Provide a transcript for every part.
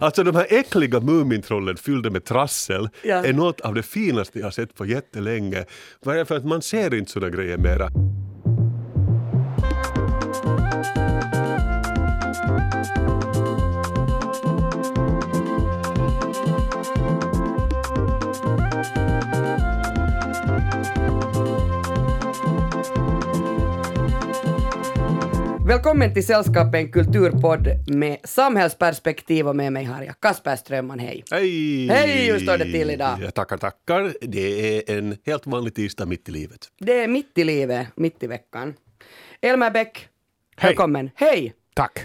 Alltså de här äckliga Mumintrollen fyllda med trassel Ja. är något av det finaste jag har sett på jättelänge. Bara för att man ser inte sådana grejer mera. Välkommen till Sällskapet, en kulturpodd med samhällsperspektiv och med mig har jag Kasper Strömman, hej. Hej! Hej, hur står det till idag? Ja, tackar, tackar. Det är en helt vanlig tisdag mitt i livet. Det är mitt i livet, mitt i veckan. Elmer Bäck, Hej. välkommen. Hej! Tack.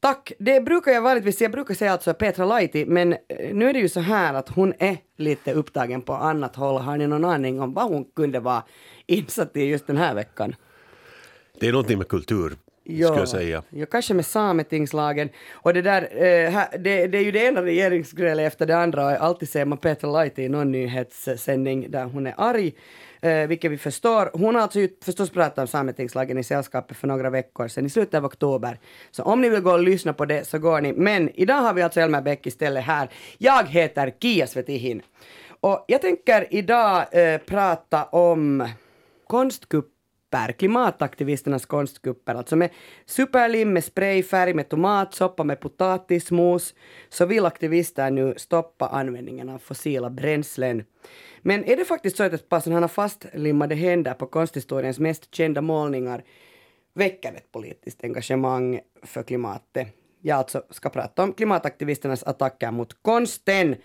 Tack! Det brukar jag vanligtvis, jag brukar säga alltså Petra Laiti, men eh, nu är det ju så här att hon är lite upptagen på annat håll. Har ni någon aning om vad hon kunde vara insatt i just den här veckan? Det är någonting med kultur, skulle jag säga. Ja, kanske med sametingslagen. Och det där, eh, här, det, det är ju det ena regeringsgrälet efter det andra och alltid ser man Petra Laiti i någon nyhetssändning där hon är arg, eh, vilket vi förstår. Hon har alltså ju förstås pratat om sametingslagen i sällskapet för några veckor sedan, i slutet av oktober. Så om ni vill gå och lyssna på det så går ni. Men idag har vi alltså Elmer Bäck istället här. Jag heter Kia Svetihin. Och jag tänker idag eh, prata om konstkupp kupper, klimataktivisternas konstkupper, alltså med superlim, med sprayfärg, med tomatsoppa, med potatismos, så vill aktivister nu stoppa användningen av fossila bränslen. Men är det faktiskt så att ett par sådana fastlimmade händer på konsthistoriens mest kända målningar väcker ett politiskt engagemang för klimatet? Jag alltså ska prata om klimataktivisternas attacker mot konsten.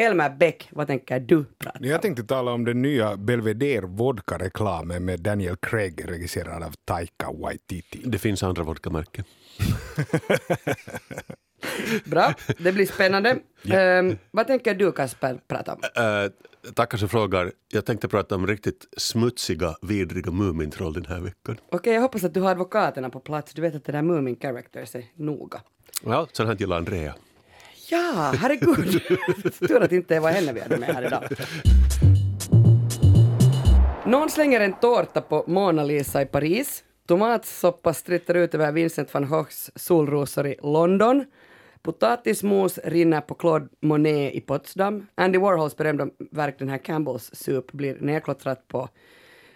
Elmer Bäck, vad tänker du prata om? Jag tänkte tala om den nya Belvedere vodka-reklamen med Daniel Craig regisserad av Taika Waititi. Det finns andra vodkamärken. Bra, det blir spännande. Ehm, vad tänker du Kasper prata om? Äh, tackar som frågar. Jag tänkte prata om riktigt smutsiga, vidriga Mumintroll den här veckan. Okej, jag hoppas att du har advokaterna på plats. Du vet att det där Moomin Characters är noga. Ja, sån här gillar Andrea. Ja, herregud! Tur att inte det var henne vi hade med här idag. Någon slänger en tårta på Mona Lisa i Paris. Tomatsoppa stritter ut över Vincent van Goghs solrosor i London. Potatismos rinner på Claude Monet i Potsdam. Andy Warhols berömda verk, den här Campbells Soup, blir nedklottrat på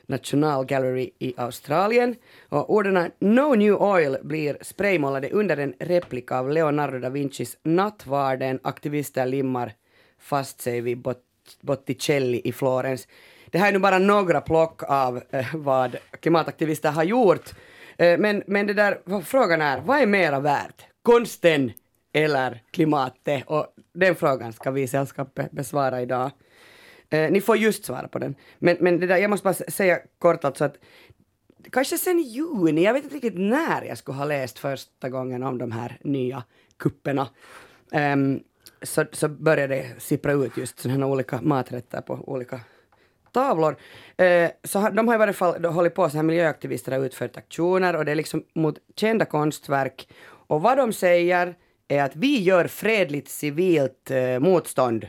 National Gallery i Australien. Och orden No New Oil blir spraymålade under en replika av Leonardo da Vincis Nattvarden. Aktivister limmar fast sig vid Bot- Botticelli i Florens. Det här är nu bara några plock av eh, vad klimataktivister har gjort. Eh, men, men det där, frågan är, vad är mera värt? Konsten eller klimatet? Och den frågan ska vi i sällskapet besvara idag. Eh, ni får just svara på den. Men, men det där, jag måste bara säga kort alltså att kanske sen i juni, jag vet inte riktigt när jag skulle ha läst första gången om de här nya kupperna. Um, så, så började det sippra ut just sådana här olika maträtter på olika tavlor. Eh, så de har i varje fall hållit på, så här miljöaktivister har utfört aktioner och det är liksom mot kända konstverk. Och vad de säger är att vi gör fredligt civilt eh, motstånd.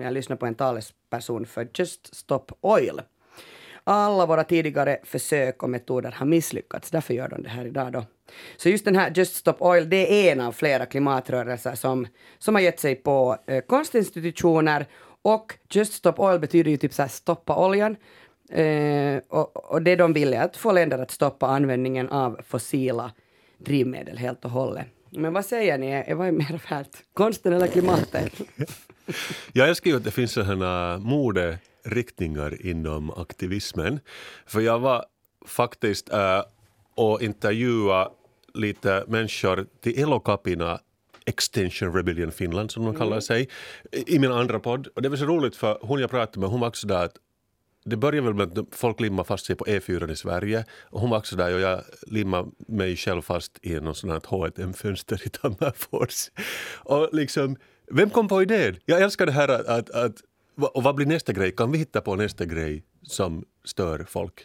Jag lyssnar på en talesperson för Just Stop Oil. Alla våra tidigare försök och metoder har misslyckats, därför gör de det här idag då. Så just den här Just Stop Oil, det är en av flera klimatrörelser som, som har gett sig på eh, konstinstitutioner och Just Stop Oil betyder ju typ så här stoppa oljan. Eh, och, och det de vill är att få länder att stoppa användningen av fossila drivmedel helt och hållet. Men vad säger ni, är, vad är mer värt? Konsten eller klimatet? Jag älskar ju att det finns sådana moderiktningar inom aktivismen. För jag var faktiskt äh, och intervjuade lite människor till Elokapina Extension Rebellion Finland som de kallar sig i min andra podd. Och det var så roligt för hon jag pratade med hon var också där att det började väl med att folk limmar fast sig på E4 i Sverige. Och hon var också där och jag limmade mig själv fast i något sånt här H&M-fönster i Tammerfors. Och liksom, vem kom på idén? Jag älskar det här att, att, att och vad blir nästa grej? Kan vi hitta på nästa grej som stör folk?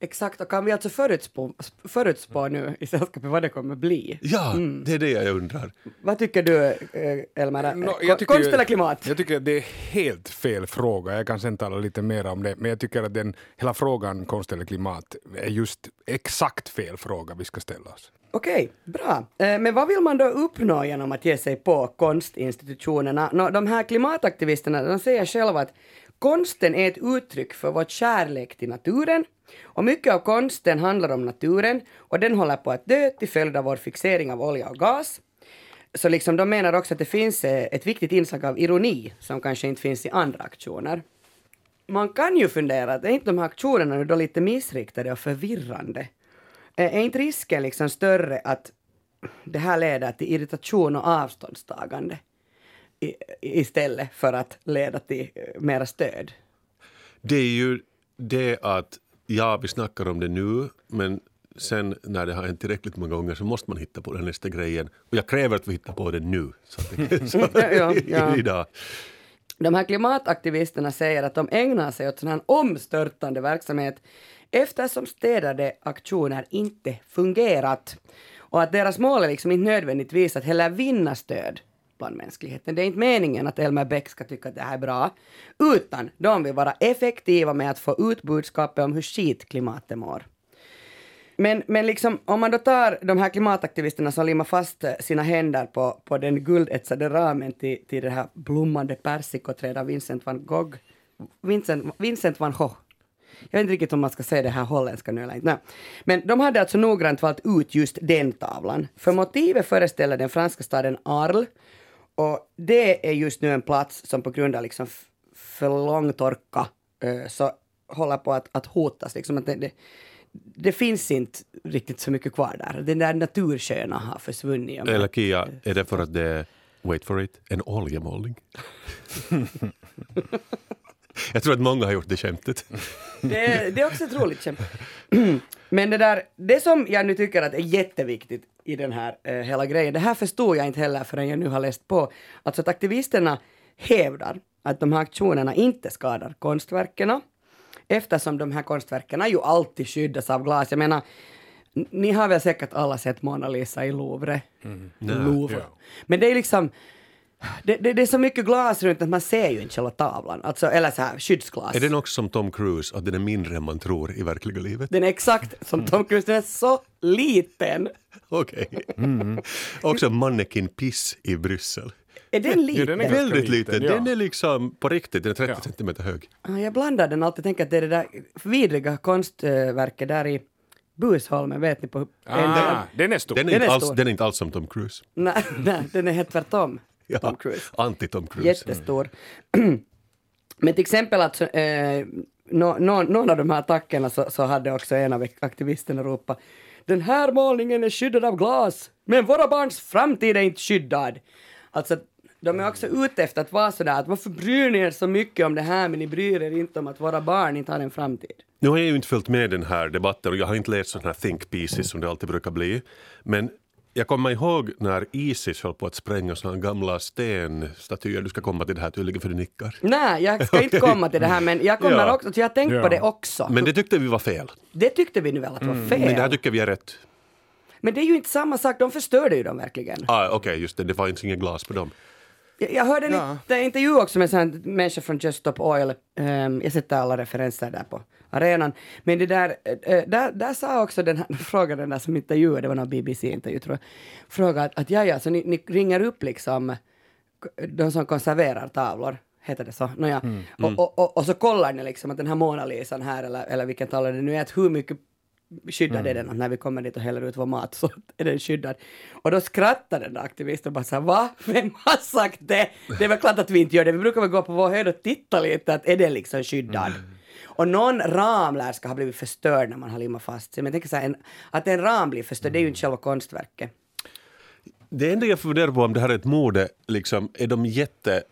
Exakt, och kan vi alltså förutspå, förutspå nu i sällskapet vad det kommer bli? Ja, det är det jag undrar. Vad tycker du, eh, Elmer? Nå, Ko- tycker Konst eller klimat? Jag tycker att det är helt fel fråga. Jag kan sen tala lite mer om det. Men jag tycker att den, hela frågan konst eller klimat är just exakt fel fråga vi ska ställa oss. Okej, bra. Eh, men vad vill man då uppnå genom att ge sig på konstinstitutionerna? Nå, de här klimataktivisterna de säger själva att konsten är ett uttryck för vår kärlek till naturen och mycket av konsten handlar om naturen och den håller på att dö till följd av vår fixering av olja och gas. Så liksom de menar också att det finns eh, ett viktigt inslag av ironi som kanske inte finns i andra aktioner. Man kan ju fundera, att är inte de här aktionerna nu då lite missriktade och förvirrande? Är inte risken liksom större att det här leder till irritation och avståndstagande i, istället för att leda till eh, mera stöd? Det är ju det att, ja, vi snackar om det nu, men sen när det har hänt tillräckligt många gånger så måste man hitta på den nästa grejen. Och jag kräver att vi hittar på det nu. Så att så att Ja, ja. idag. De här klimataktivisterna säger att de ägnar sig åt sån här omstörtande verksamhet eftersom städade aktioner inte fungerat. Och att deras mål är liksom inte nödvändigtvis att heller vinna stöd bland mänskligheten. Det är inte meningen att Elmer Bäck ska tycka att det här är bra, utan de vill vara effektiva med att få ut budskapet om hur skit klimatet mår. Men, men liksom, om man då tar de här klimataktivisterna som limmar fast sina händer på, på den guldetsade ramen till, till det här blommande persikoträdet av Vincent van Gogh, Vincent, Vincent van Gogh. Jag vet inte riktigt om man ska säga det här holländska nu eller inte. Nej. Men de hade alltså noggrant valt ut just den tavlan. För motivet föreställer den franska staden Arles. Och det är just nu en plats som på grund av liksom för lång torka så håller på att, att hotas. Liksom att det, det, det finns inte riktigt så mycket kvar där. Den där natursköna har försvunnit. Eller Kia, är det för att det är, wait for it, en oljemålning? jag tror att många har gjort det skämtet. Det, är- det är också ett roligt skämt. Men det där, det som jag nu tycker att är jätteviktigt i den här eh, hela grejen, det här förstod jag inte heller förrän jag nu har läst på, alltså att aktivisterna hävdar att de här aktionerna inte skadar konstverken eftersom de här konstverken ju alltid skyddas av glas. Jag menar, ni har väl säkert alla sett Mona Lisa i Louvre? Louvre. Ja. Men det är liksom, det, det, det är så mycket glas runt att man ser ju inte själva tavlan, alltså, eller så här skyddsglas. Är den också som Tom Cruise, att den är mindre än man tror i verkliga livet? Den är exakt som Tom Cruise, den är så liten. Okej. också Mannequin Piss i Bryssel. Är den liten? Ja, den är Väldigt liten. liten, ja. Den är liksom på riktigt, den är 30 Ja. centimeter hög. Jag blandar den alltid, tänker att det är det där vidriga konstverket där i Busholmen, vet ni på... Ah, den är stor. Den är, Den är inte alls, den är inte alls som Tom Cruise. Nej, nej, den är helt tvärtom. Ja, Tom Cruise. Anti-Tom Cruise. Jättestor. Men till exempel alltså, eh, nå- någon av de här attackerna så, så hade också en av aktivisterna ropat Den här målningen är skyddad av glas, men våra barns framtid är inte skyddad. Alltså, de är också ute efter att vara sådär att varför bryr ni er så mycket om det här men ni bryr er inte om att våra barn inte har en framtid. Nu har jag ju inte följt med den här debatten och jag har inte läst sådana här think pieces som det alltid brukar bli. Men jag kommer ihåg när Isis höll på att spränga sådana gamla stenstatyer. Du ska komma till det här tydligen för du nickar. Nej, jag ska inte komma till det här men jag kommer Ja. också, jag har tänkt på Ja. det också. Men det tyckte vi var fel. Det tyckte vi nu väl att var fel. Men det här tycker vi är rätt. Men det är ju inte samma sak, de förstörde ju dem verkligen. Ah, Okej, just det. Det inte inget glas på dem. Jag, jag hörde en Ja. intervju också med en människa från Just Stop Oil. Ehm, jag sätter alla referenser där på arenan. Men det där, eh, där, där sa också den här, frågade den där som intervjuade, det var någon BBC-intervju tror jag, frågade att, att ja, ja, så ni, ni ringer upp liksom de som konserverar tavlor, heter det så? Nåja. Och, och, och, och så kollar ni liksom att den här Mona Lisan här, eller, eller vilken tavla det nu är, att hur mycket skyddad är den? När vi kommer dit och häller ut vår mat så är den skyddad. Och då skrattar den där aktivisten och bara så här, va? Vem har sagt det? Det är väl klart att vi inte gör det. Vi brukar väl gå på vår höjd och titta lite, att är den liksom skyddad? Och någon ram lär ska ha blivit förstörd när man har limmat fast sig. Men jag tänker så här, en, att en ram blir förstörd, det är ju inte själva konstverket. Det enda jag funderar på om det här är ett mode, liksom, är de jätte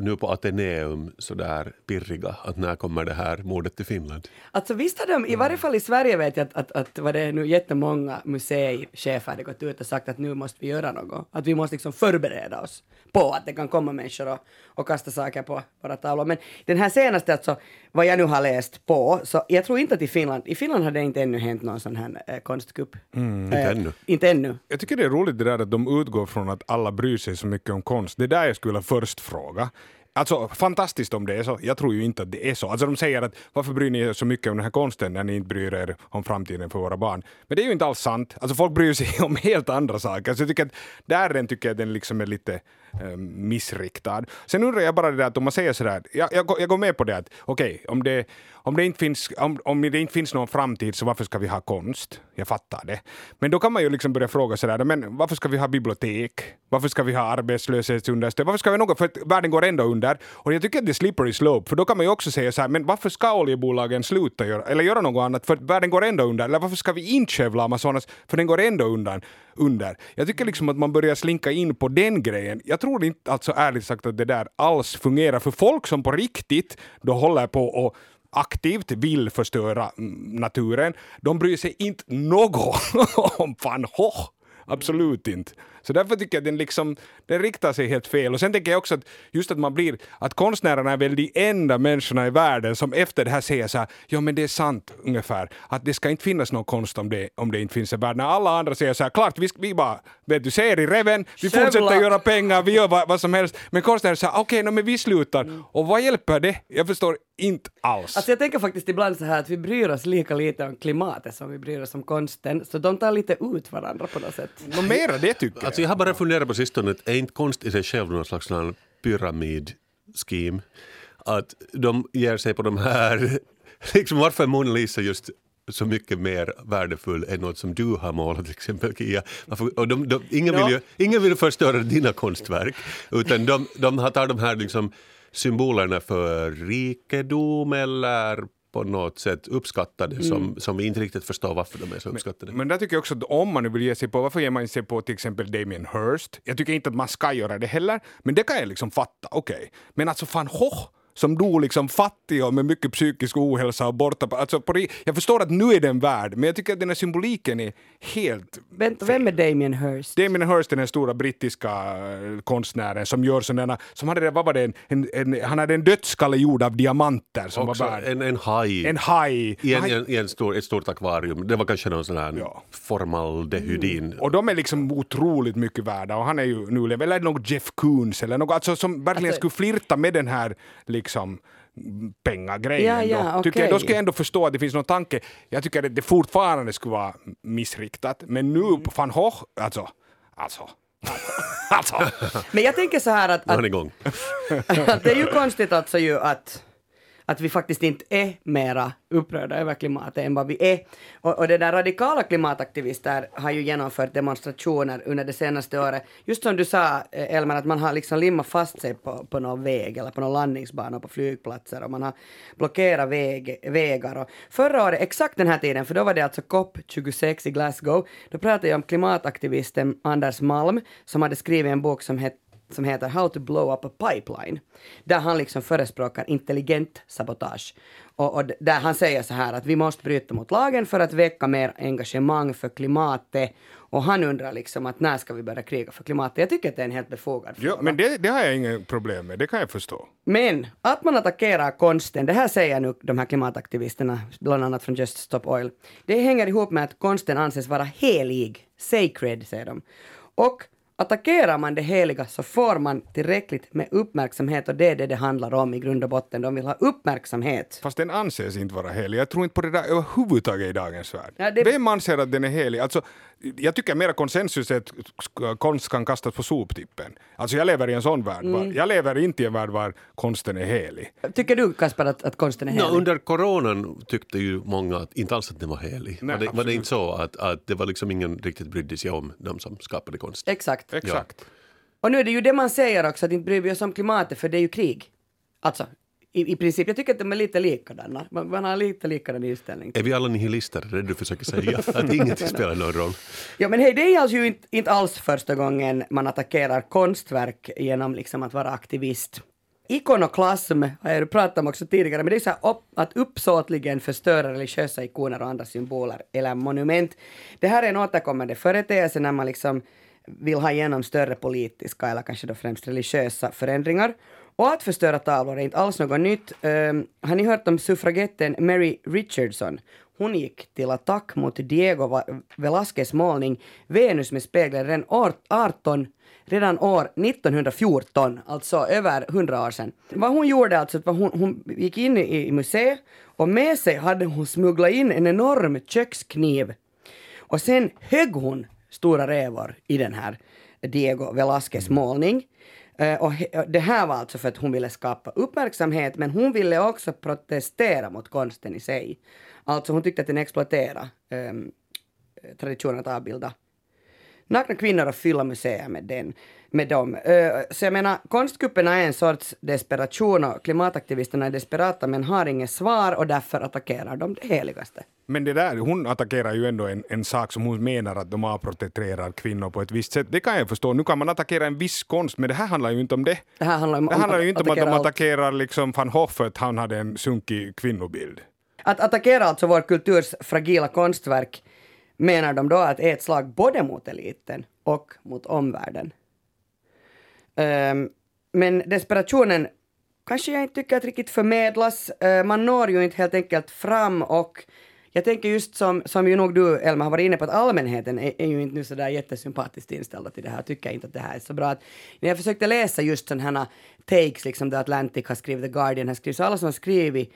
nu på Ateneum sådär pirriga att när kommer det här mordet till Finland? Alltså visst har de, i varje fall i Sverige vet jag att, att, att vad det är nu jättemånga museichefer hade gått ut och sagt att nu måste vi göra något. Att vi måste liksom förbereda oss på att det kan komma människor och, och kasta saker på våra tavlor. Men den här senaste alltså, vad jag nu har läst på, så jag tror inte att i Finland, i Finland har det inte ännu hänt någon sån här eh, konstkupp. Inte ännu. Inte ännu. Jag tycker det är roligt det där att de utgår från att alla bryr sig så mycket om konst. Det är där jag skulle först fråga. Alltså fantastiskt om det är så. Jag tror ju inte att det är så. Alltså de säger att varför bryr ni er så mycket om den här konsten när ni inte bryr er om framtiden för våra barn? Men det är ju inte alls sant. Alltså folk bryr sig om helt andra saker. Så jag tycker att där tycker jag den liksom är lite eh, Eh, missriktad. Sen undrar jag bara det där att om man säger sådär, jag, jag, går- jag går med på det att okej, om, det, om, det inte finns, om, om det inte finns någon framtid så varför ska vi ha konst? Jag fattar det. Men då kan man ju liksom börja fråga sådär, men varför ska vi ha bibliotek? Varför ska vi ha arbetslöshetsunderstöd? Varför ska vi ha något? För att världen går ändå under. Och jag tycker att det är slippery slope, för då kan man ju också säga så här, men varför ska oljebolagen sluta göra, eller göra något annat? För att världen går ändå under. Eller varför ska vi inte skövla Amazonas? För den går ändå undan, under. Jag tycker liksom att man börjar slinka in på den grejen. Jag jag tror inte alltså ärligt sagt att det där alls fungerar för folk som på riktigt då håller på och aktivt vill förstöra naturen. De bryr sig inte något om van Gogh. Absolut inte. Så därför tycker jag att den, liksom, den riktar sig helt fel. Och sen tänker jag också att just att man blir, att konstnärerna är väl de enda människorna i världen som efter det här säger så här, ja men det är sant ungefär, att det ska inte finnas någon konst om det, om det inte finns en värld. När alla andra säger så här, klart vi, vi bara, vet du, ser i reven, vi Skövla. fortsätter göra pengar, vi gör vad, vad som helst. Men konstnärer säger okej, okay, men vi slutar. Och vad hjälper det? Jag förstår inte alls. Alltså jag tänker faktiskt ibland så här att vi bryr oss lika lite om klimatet som vi bryr oss om konsten, så de tar lite ut varandra på något sätt. Nå mera det tycker Alltså jag har bara funderat på sistone, att är inte konst i sig själv någon slags pyramid-scheme? Att de ger sig på de här... Liksom varför är Mona Lisa just så mycket mer värdefull än något som du har målat till exempel Kia. Och de, de, ingen, vill ju, ingen vill förstöra dina konstverk utan de, de har- tar de här liksom symbolerna för rikedom eller på något sätt uppskattade som, som vi inte riktigt förstår varför de är så uppskattade. Men där tycker jag också att om man nu vill ge sig på, varför ger man sig på till exempel Damien Hirst? Jag tycker inte att man ska göra det heller, men det kan jag liksom fatta, okej. Men alltså van Gogh, som dog liksom fattig och med mycket psykisk ohälsa och borta alltså på, Jag förstår att nu är den värd, men jag tycker att den här symboliken är helt Vänta, vem är Damien Hirst? Damien Hirst är den stora brittiska eh, konstnären som gör sådana, som hade vad var det, en, en, en, han hade en dödskalle gjord av diamanter som Också var värd. en, en haj. En haj. I, en, en, i en stor, ett stort akvarium. Det var kanske någon sån här Ja. formaldehydin. Och de är liksom otroligt mycket värda och han är ju nu, eller något Jeff Koons eller något alltså som verkligen Alltså- skulle flirta med den här liksom pengagrejen. Ja, ja, då. Tycker jag, okej. då ska jag ändå förstå att det finns någon tanke. Jag tycker att det fortfarande skulle vara missriktat. Men nu Mm. på van Gogh, alltså, alltså, alltså. Men jag tänker så här att, att att det är ju konstigt alltså ju att, att vi faktiskt inte är mera upprörda över klimatet än vad vi är. Och, och det där radikala klimataktivister har ju genomfört demonstrationer under det senaste året. Just som du sa, eh, Elmer, att man har liksom limmat fast sig på, på någon väg eller på någon landningsbana på flygplatser och man har blockerat väg, vägar. Och förra året, exakt den här tiden, för då var det alltså COP26 i Glasgow, då pratade jag om klimataktivisten Anders Malm som hade skrivit en bok som hette som heter How to blow up a pipeline. Där han liksom förespråkar intelligent sabotage. Och, och där han säger så här att vi måste bryta mot lagen för att väcka mer engagemang för klimatet. Och han undrar liksom att när ska vi börja kriga för klimatet? Jag tycker att det är en helt befogad fråga. Ja, men det, det har jag inga problem med, det kan jag förstå. Men att man attackerar konsten, det här säger nu de här klimataktivisterna, bland annat från Just Stop Oil, det hänger ihop med att konsten anses vara helig, sacred säger de. Och attackerar man det heliga så får man tillräckligt med uppmärksamhet och det är det det handlar om i grund och botten. De vill ha uppmärksamhet. Fast den anses inte vara helig. Jag tror inte på det där överhuvudtaget i dagens värld. Ja, det- Vem anser att den är helig? Alltså, jag tycker mera konsensus är att konst kan kastas på soptippen. Alltså jag lever i en sån värld. va? Jag lever inte i en värld var konsten är helig. Tycker du Kasper att, att konsten är No, helig? under coronan tyckte ju många att inte alls att den var helig. Nej, var, det, var det inte så att, att det var liksom ingen riktigt brydde sig om de som skapade konst? Exakt. Exakt. Och nu är det ju det man säger också, att inte bryr vi oss om klimatet för det är ju krig. Alltså, i, i princip, jag tycker att de är lite likadana. Man, man har lite likadan inställning. Är vi alla nihilister? Det är det du försöker säga? att ingenting spelar någon roll? Ja men hej, det är alltså ju inte, inte alls första gången man attackerar konstverk genom liksom att vara aktivist. Ikonoklasm har jag pratat om också tidigare, men det är så här upp, att uppsåtligen förstöra religiösa ikoner och andra symboler eller monument. Det här är en återkommande företeelse när man liksom vill ha igenom större politiska eller kanske då främst religiösa förändringar. Och att förstöra tavlor är inte alls något nytt. Um, har ni hört om suffragetten Mary Richardson? Hon gick till attack mot Diego Velázquez målning Venus med speglar redan 18 redan år 1914, alltså över 100 år sedan. Vad hon gjorde alltså, var hon, hon gick in i, i museet och med sig hade hon smugglat in en enorm kökskniv. Och sen högg hon stora rävor i den här Diego Velázquez målning. Eh, och eh, det här var alltså för att hon ville skapa uppmärksamhet men hon ville också protestera mot konsten i sig. Alltså hon tyckte att den exploaterade eh, traditionen att avbilda nakna kvinnor och fylla museer med, den, med dem. Uh, så jag menar, konstkuppen är en sorts desperation och klimataktivisterna är desperata men har inget svar och därför attackerar de det heligaste. Men det där, hon attackerar ju ändå en, en sak som hon menar att de avprotetrerar kvinnor på ett visst sätt. Det kan jag förstå. Nu kan man attackera en viss konst, men det här handlar ju inte om det. Det här handlar, om, det handlar ju inte om att de allt. attackerar liksom van Hoff för att han hade en sunkig kvinnobild. Att attackera alltså vår kulturs fragila konstverk menar de då att är ett slag både mot eliten och mot omvärlden. Um, men desperationen kanske jag inte tycker att riktigt förmedlas. Uh, man når ju inte helt enkelt fram och jag tänker just som, som ju nog du Elma har varit inne på att allmänheten är, är ju inte nu sådär jättesympatiskt inställda till det här, tycker inte att det här är så bra. Att, när jag försökte läsa just sådana här takes, liksom The Atlantic har skrivit, The Guardian har skrivit, så alla som har skrivit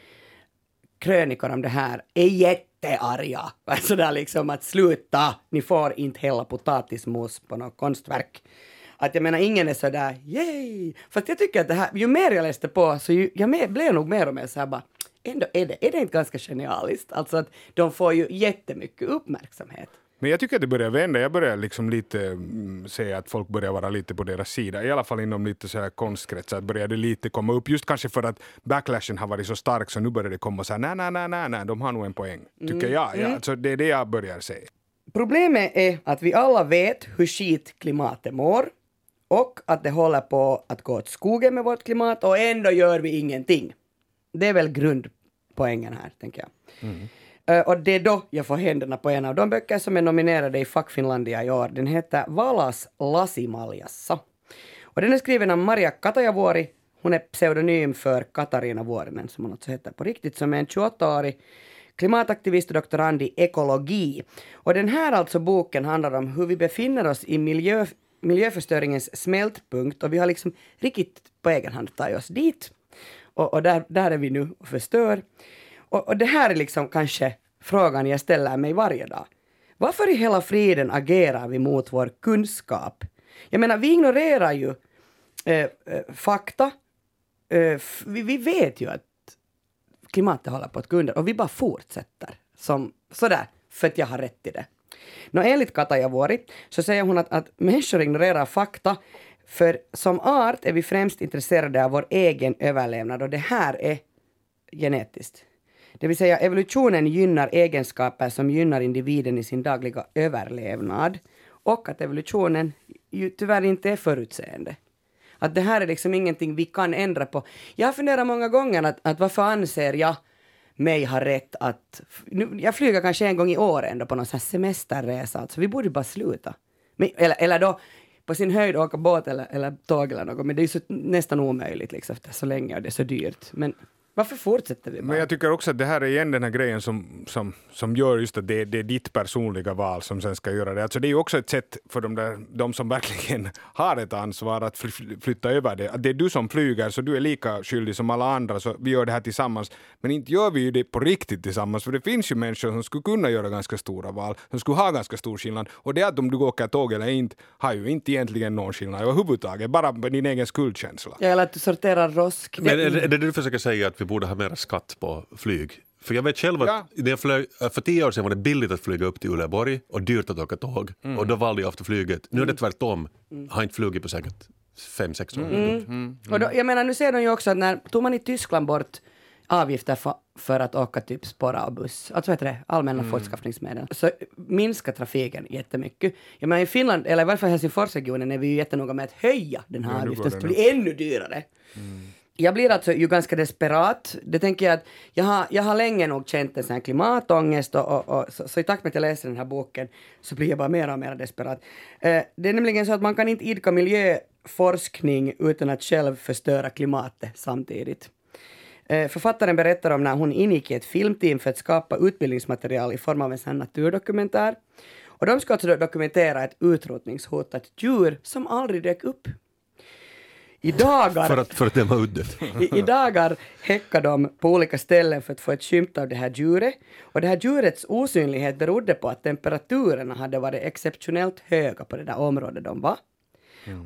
krönikor om det här är jättearga. Alltså sådär liksom att sluta, ni får inte hälla potatismos på något konstverk. Att jag menar, ingen är sådär yay! Fast jag tycker att det här, ju mer jag läste på så ju, jag med, blev nog mer och mer såhär bara, ändå är det, är det inte ganska genialiskt? Alltså att de får ju jättemycket uppmärksamhet. Men jag tycker att det börjar vända. Jag börjar liksom lite mm, se att folk börjar vara lite på deras sida. I alla fall inom lite så här konstkretsar börjar det lite komma upp. Just kanske för att backlashen har varit så stark så nu börjar det komma så här nej, nej, nej, nej, nej, de har nog en poäng. Tycker mm. jag. Ja, alltså det är det jag börjar se. Problemet är att vi alla vet hur skit klimatet mår och att det håller på att gå åt skogen med vårt klimat och ändå gör vi ingenting. Det är väl grundpoängen här, tänker jag. Mm. Uh, och det är då jag får händerna på en av de böcker som är nominerade i Fackfinlandia i år. Den heter Valas Lasimaljassa. Och den är skriven av Maria Katajavuori. Hon är pseudonym för Katarina Vuorinen, som hon alltså heter på riktigt, som är en 28-årig klimataktivist och doktorand i ekologi. Och den här alltså boken handlar om hur vi befinner oss i miljö, miljöförstöringens smältpunkt och vi har liksom riktigt på egen hand tagit oss dit. Och, och där, där är vi nu och förstör. Och, och det här är liksom kanske frågan jag ställer mig varje dag. Varför i hela friden agerar vi mot vår kunskap? Jag menar, vi ignorerar ju eh, eh fakta. Eh, vi, vi, vet ju att klimatet håller på att gå under och vi bara fortsätter som sådär, för att jag har rätt i det. Nå, enligt Katajavuori så säger hon att, att människor ignorerar fakta för som art är vi främst intresserade av vår egen överlevnad och det här är genetiskt. Det vill säga evolutionen gynnar egenskaper som gynnar individen i sin dagliga överlevnad och att evolutionen ju tyvärr inte är förutseende. Att det här är liksom ingenting vi kan ändra på. Jag har funderat många gånger att, att varför anser jag mig ha rätt att... Nu, jag flyger kanske en gång i år ändå på någon sån här semesterresa, alltså vi borde bara sluta. Men, eller, eller då på sin höjd åka båt eller, eller tåg eller något, men det är ju så, nästan omöjligt liksom efter så länge och det är så dyrt. Men varför fortsätter vi bara? Men jag tycker också att det här är igen den här grejen som, som, som gör just att det, det är ditt personliga val som sen ska göra det. Alltså det är ju också ett sätt för de, där, de som verkligen har ett ansvar att flytta över det. Att det är du som flyger så du är lika skyldig som alla andra så vi gör det här tillsammans. Men inte gör vi ju det på riktigt tillsammans för det finns ju människor som skulle kunna göra ganska stora val, som skulle ha ganska stor skillnad. Och det att om du åker tåg eller inte har ju inte egentligen någon skillnad överhuvudtaget, bara din egen skuldkänsla. Ja, eller att du sorterar rosk. Men är det det du försöker säga att vi borde ha mer skatt på flyg. För jag vet själv att ja. när jag flög, äh, för tio år sedan var det billigt att flyga upp till Uleåborg och dyrt att åka tåg. Mm. Och då valde jag ofta flyget. Nu är det tvärtom. Mm. Har inte flugit på säkert fem, sex år. Mm. Mm. Och då, jag menar, nu ser de ju också att när tog man i Tyskland bort avgifter för, för att åka typ spåra och buss, alltså heter det, allmänna mm. fortskaffningsmedel, så minskar trafiken jättemycket. Jag menar i Finland, eller i varje fall Helsingforsregionen, är vi ju jättenoga med att höja den här avgiften så det blir ännu dyrare. Mm jag blir alltså ju ganska desperat. Det tänker jag att jag har, jag har länge nog känt en sån här klimatångest och, och, och så, så, i takt med att jag läser den här boken så blir jag bara mer och mer desperat. Eh, det är nämligen så att man kan inte idka miljöforskning utan att själv förstöra klimatet samtidigt. Eh, Författaren berättar om när hon ingick i ett filmteam för att skapa utbildningsmaterial i form av en sån naturdokumentär. Och de ska alltså dokumentera ett utrotningshotat djur som aldrig dök upp. I dagar, För att, för att den var uddet. i, I dagar häckar de på olika ställen för att få ett skymt av det här djuret. Och det här djurets osynlighet berodde på att temperaturerna hade varit exceptionellt höga på det där området de var.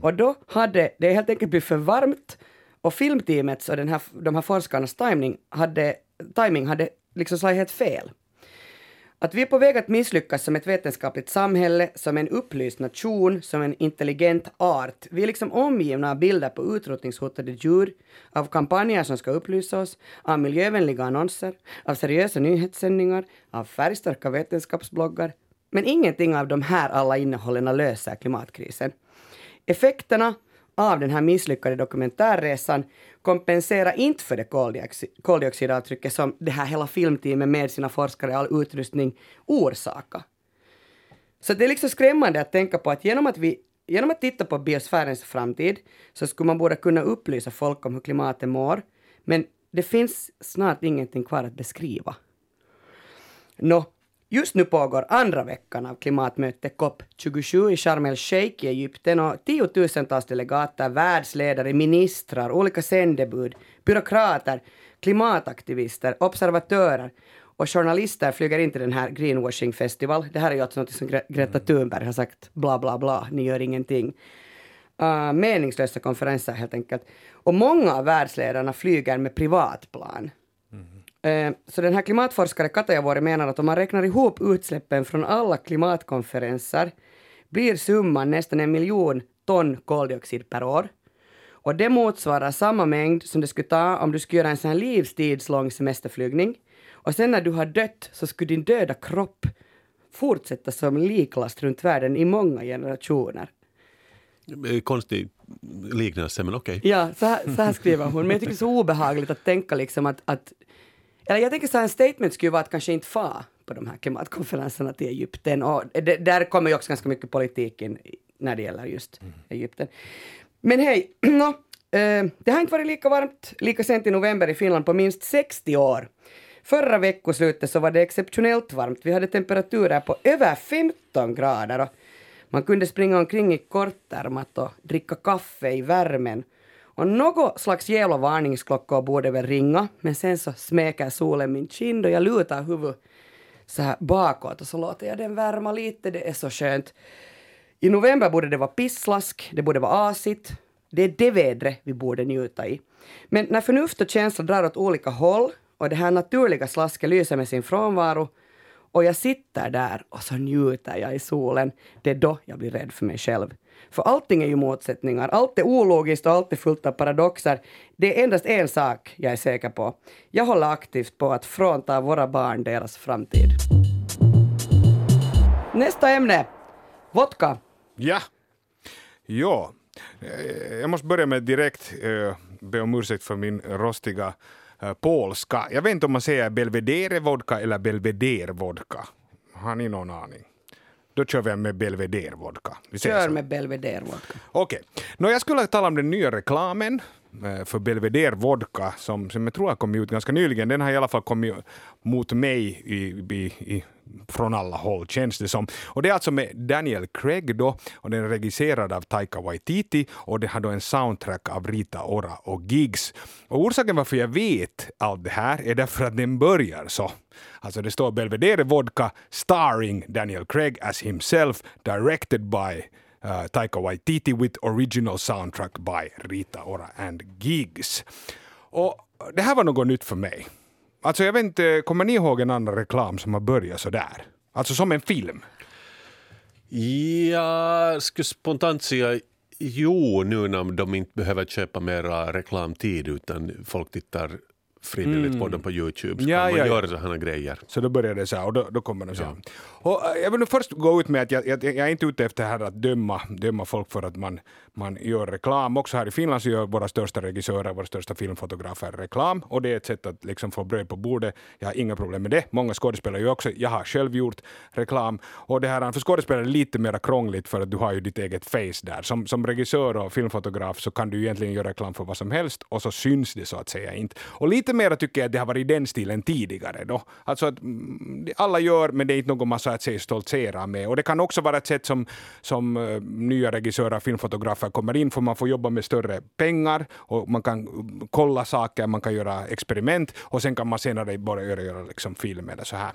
Och då hade det helt enkelt blivit för varmt och filmteamets och den här, de här forskarnas timing hade, timing hade liksom slagit helt fel. Att vi är på väg att misslyckas som ett vetenskapligt samhälle, som en upplyst nation, som en intelligent art. Vi är liksom omgivna av bilder på utrotningshotade djur, av kampanjer som ska upplysa oss, av miljövänliga annonser, av seriösa nyhetssändningar, av färgstarka vetenskapsbloggar. Men ingenting av de här alla innehållen löser klimatkrisen. Effekterna av den här misslyckade dokumentärresan kompenserar inte för det koldioxid, koldioxidavtrycket som det här hela filmteamet med sina forskare och all utrustning orsakar. Så det är liksom skrämmande att tänka på att genom att, vi, genom att titta på biosfärens framtid så skulle man borde kunna upplysa folk om hur klimatet mår. Men det finns snart ingenting kvar att beskriva. Nå, just nu pågår andra veckan av klimatmötet COP27 i Sharm el-Sheikh i Egypten och tiotusentals delegater, världsledare, ministrar, olika sändebud, byråkrater, klimataktivister, observatörer och journalister flyger in till den här greenwashing festival. Det här är ju alltså något som Gre- Greta Thunberg har sagt, bla bla bla, ni gör ingenting. Uh, meningslösa konferenser helt enkelt. Och många av världsledarna flyger med privatplan. Eh, Så den här klimatforskare Katajavuori menar att om man räknar ihop utsläppen från alla klimatkonferenser blir summan nästan en miljon ton koldioxid per år. Och det motsvarar samma mängd som det skulle ta om du skulle göra en sån här livstidslång semesterflygning. Och sen när du har dött så skulle din döda kropp fortsätta som liklast runt världen i många generationer. Konstig liknelse, men okej. Ja, så här, så här skriver hon. Men jag tycker det är så obehagligt att tänka liksom att, att eller jag tänker så här, en statement skulle vara att kanske inte fa på de här klimatkonferenserna till Egypten. Och det, där kommer ju också ganska mycket politik in när det gäller just Egypten. Men hej, nå, eh, det har inte varit lika varmt lika sent i november i Finland på minst 60 år. Förra veckoslutet så var det exceptionellt varmt. Vi hade temperaturer på över 15 grader och man kunde springa omkring i kortärmat och dricka kaffe i värmen. Och något slags jävla varningsklockor borde väl ringa, men sen så smeker solen min kind och jag lutar huvudet så här bakåt och så låter jag den värma lite, det är så skönt. I november borde det vara pisslask, det borde vara asigt. Det är det vädret vi borde njuta i. Men när förnuft och känsla drar åt olika håll och det här naturliga slasket lyser med sin frånvaro och jag sitter där och så njuter jag i solen, det är då jag blir rädd för mig själv. För allting är ju motsättningar, allt är ologiskt och allt är fullt av paradoxer. Det är endast en sak jag är säker på. Jag håller aktivt på att frånta våra barn deras framtid. Nästa ämne. Vodka. Ja. Ja. Eh, jag måste börja med direkt eh, be om ursäkt för min rostiga eh, polska. Jag vet inte om man säger belvedere vodka eller belvedere vodka. Har ni någon aning? Då kör vi med belvedere vodka. Vi Kör med Belvedere vodka. Okej. Nå, jag skulle tala om den nya reklamen Eh, för Belvedere Vodka som, som jag tror har kommit ut ganska nyligen. Den har i alla fall kommit mot mig i, i, i, från alla håll, känns det som. Och det är alltså med Daniel Craig då, och den är regisserad av Taika Waititi och det har då en soundtrack av Rita Ora och Gigs. Och orsaken varför jag vet allt det här är därför att den börjar så. Alltså det står Belvedere Vodka starring Daniel Craig as himself, directed by uh, Taika Waititi with original soundtrack by Rita Ora and Gigs. Och uh, det här var något nytt för mig. Alltså jag vet inte, kommer ni ihåg en annan reklam som har börjat så där? Alltså som en film. Jag skulle spontant säga jo, nu när de inte behöver köpa mera reklamtid utan folk tittar frivilligt på dem på Youtube. Så Ja, kan man ja, ja. göra sådana grejer. Så då börjar det så här och då, då kommer de så här. Och äh, jag vill först gå ut med att jag, jag, jag är inte ute efter här att döma, döma folk för att man, man gör reklam. Också här i Finland så gör våra största regissörer, våra största filmfotografer reklam och det är ett sätt att liksom få bröd på bordet. Jag har inga problem med det. Många skådespelare gör också. Jag har själv gjort reklam och det här för skådespelare är det lite mer krångligt för att du har ju ditt eget face där. Som, som regissör och filmfotograf så kan du egentligen göra reklam för vad som helst och så syns det så att säga inte. Och lite mera tycker jag att det har varit den stilen tidigare då. Alltså att mm, alla gör men det är inte någon man att säga stoltserar med. Och det kan också vara ett sätt som, som eh, nya regissörer och filmfotografer kommer in för man får jobba med större pengar och man kan mm, kolla saker, man kan göra experiment och sen kan man senare börja göra, göra liksom film eller så här.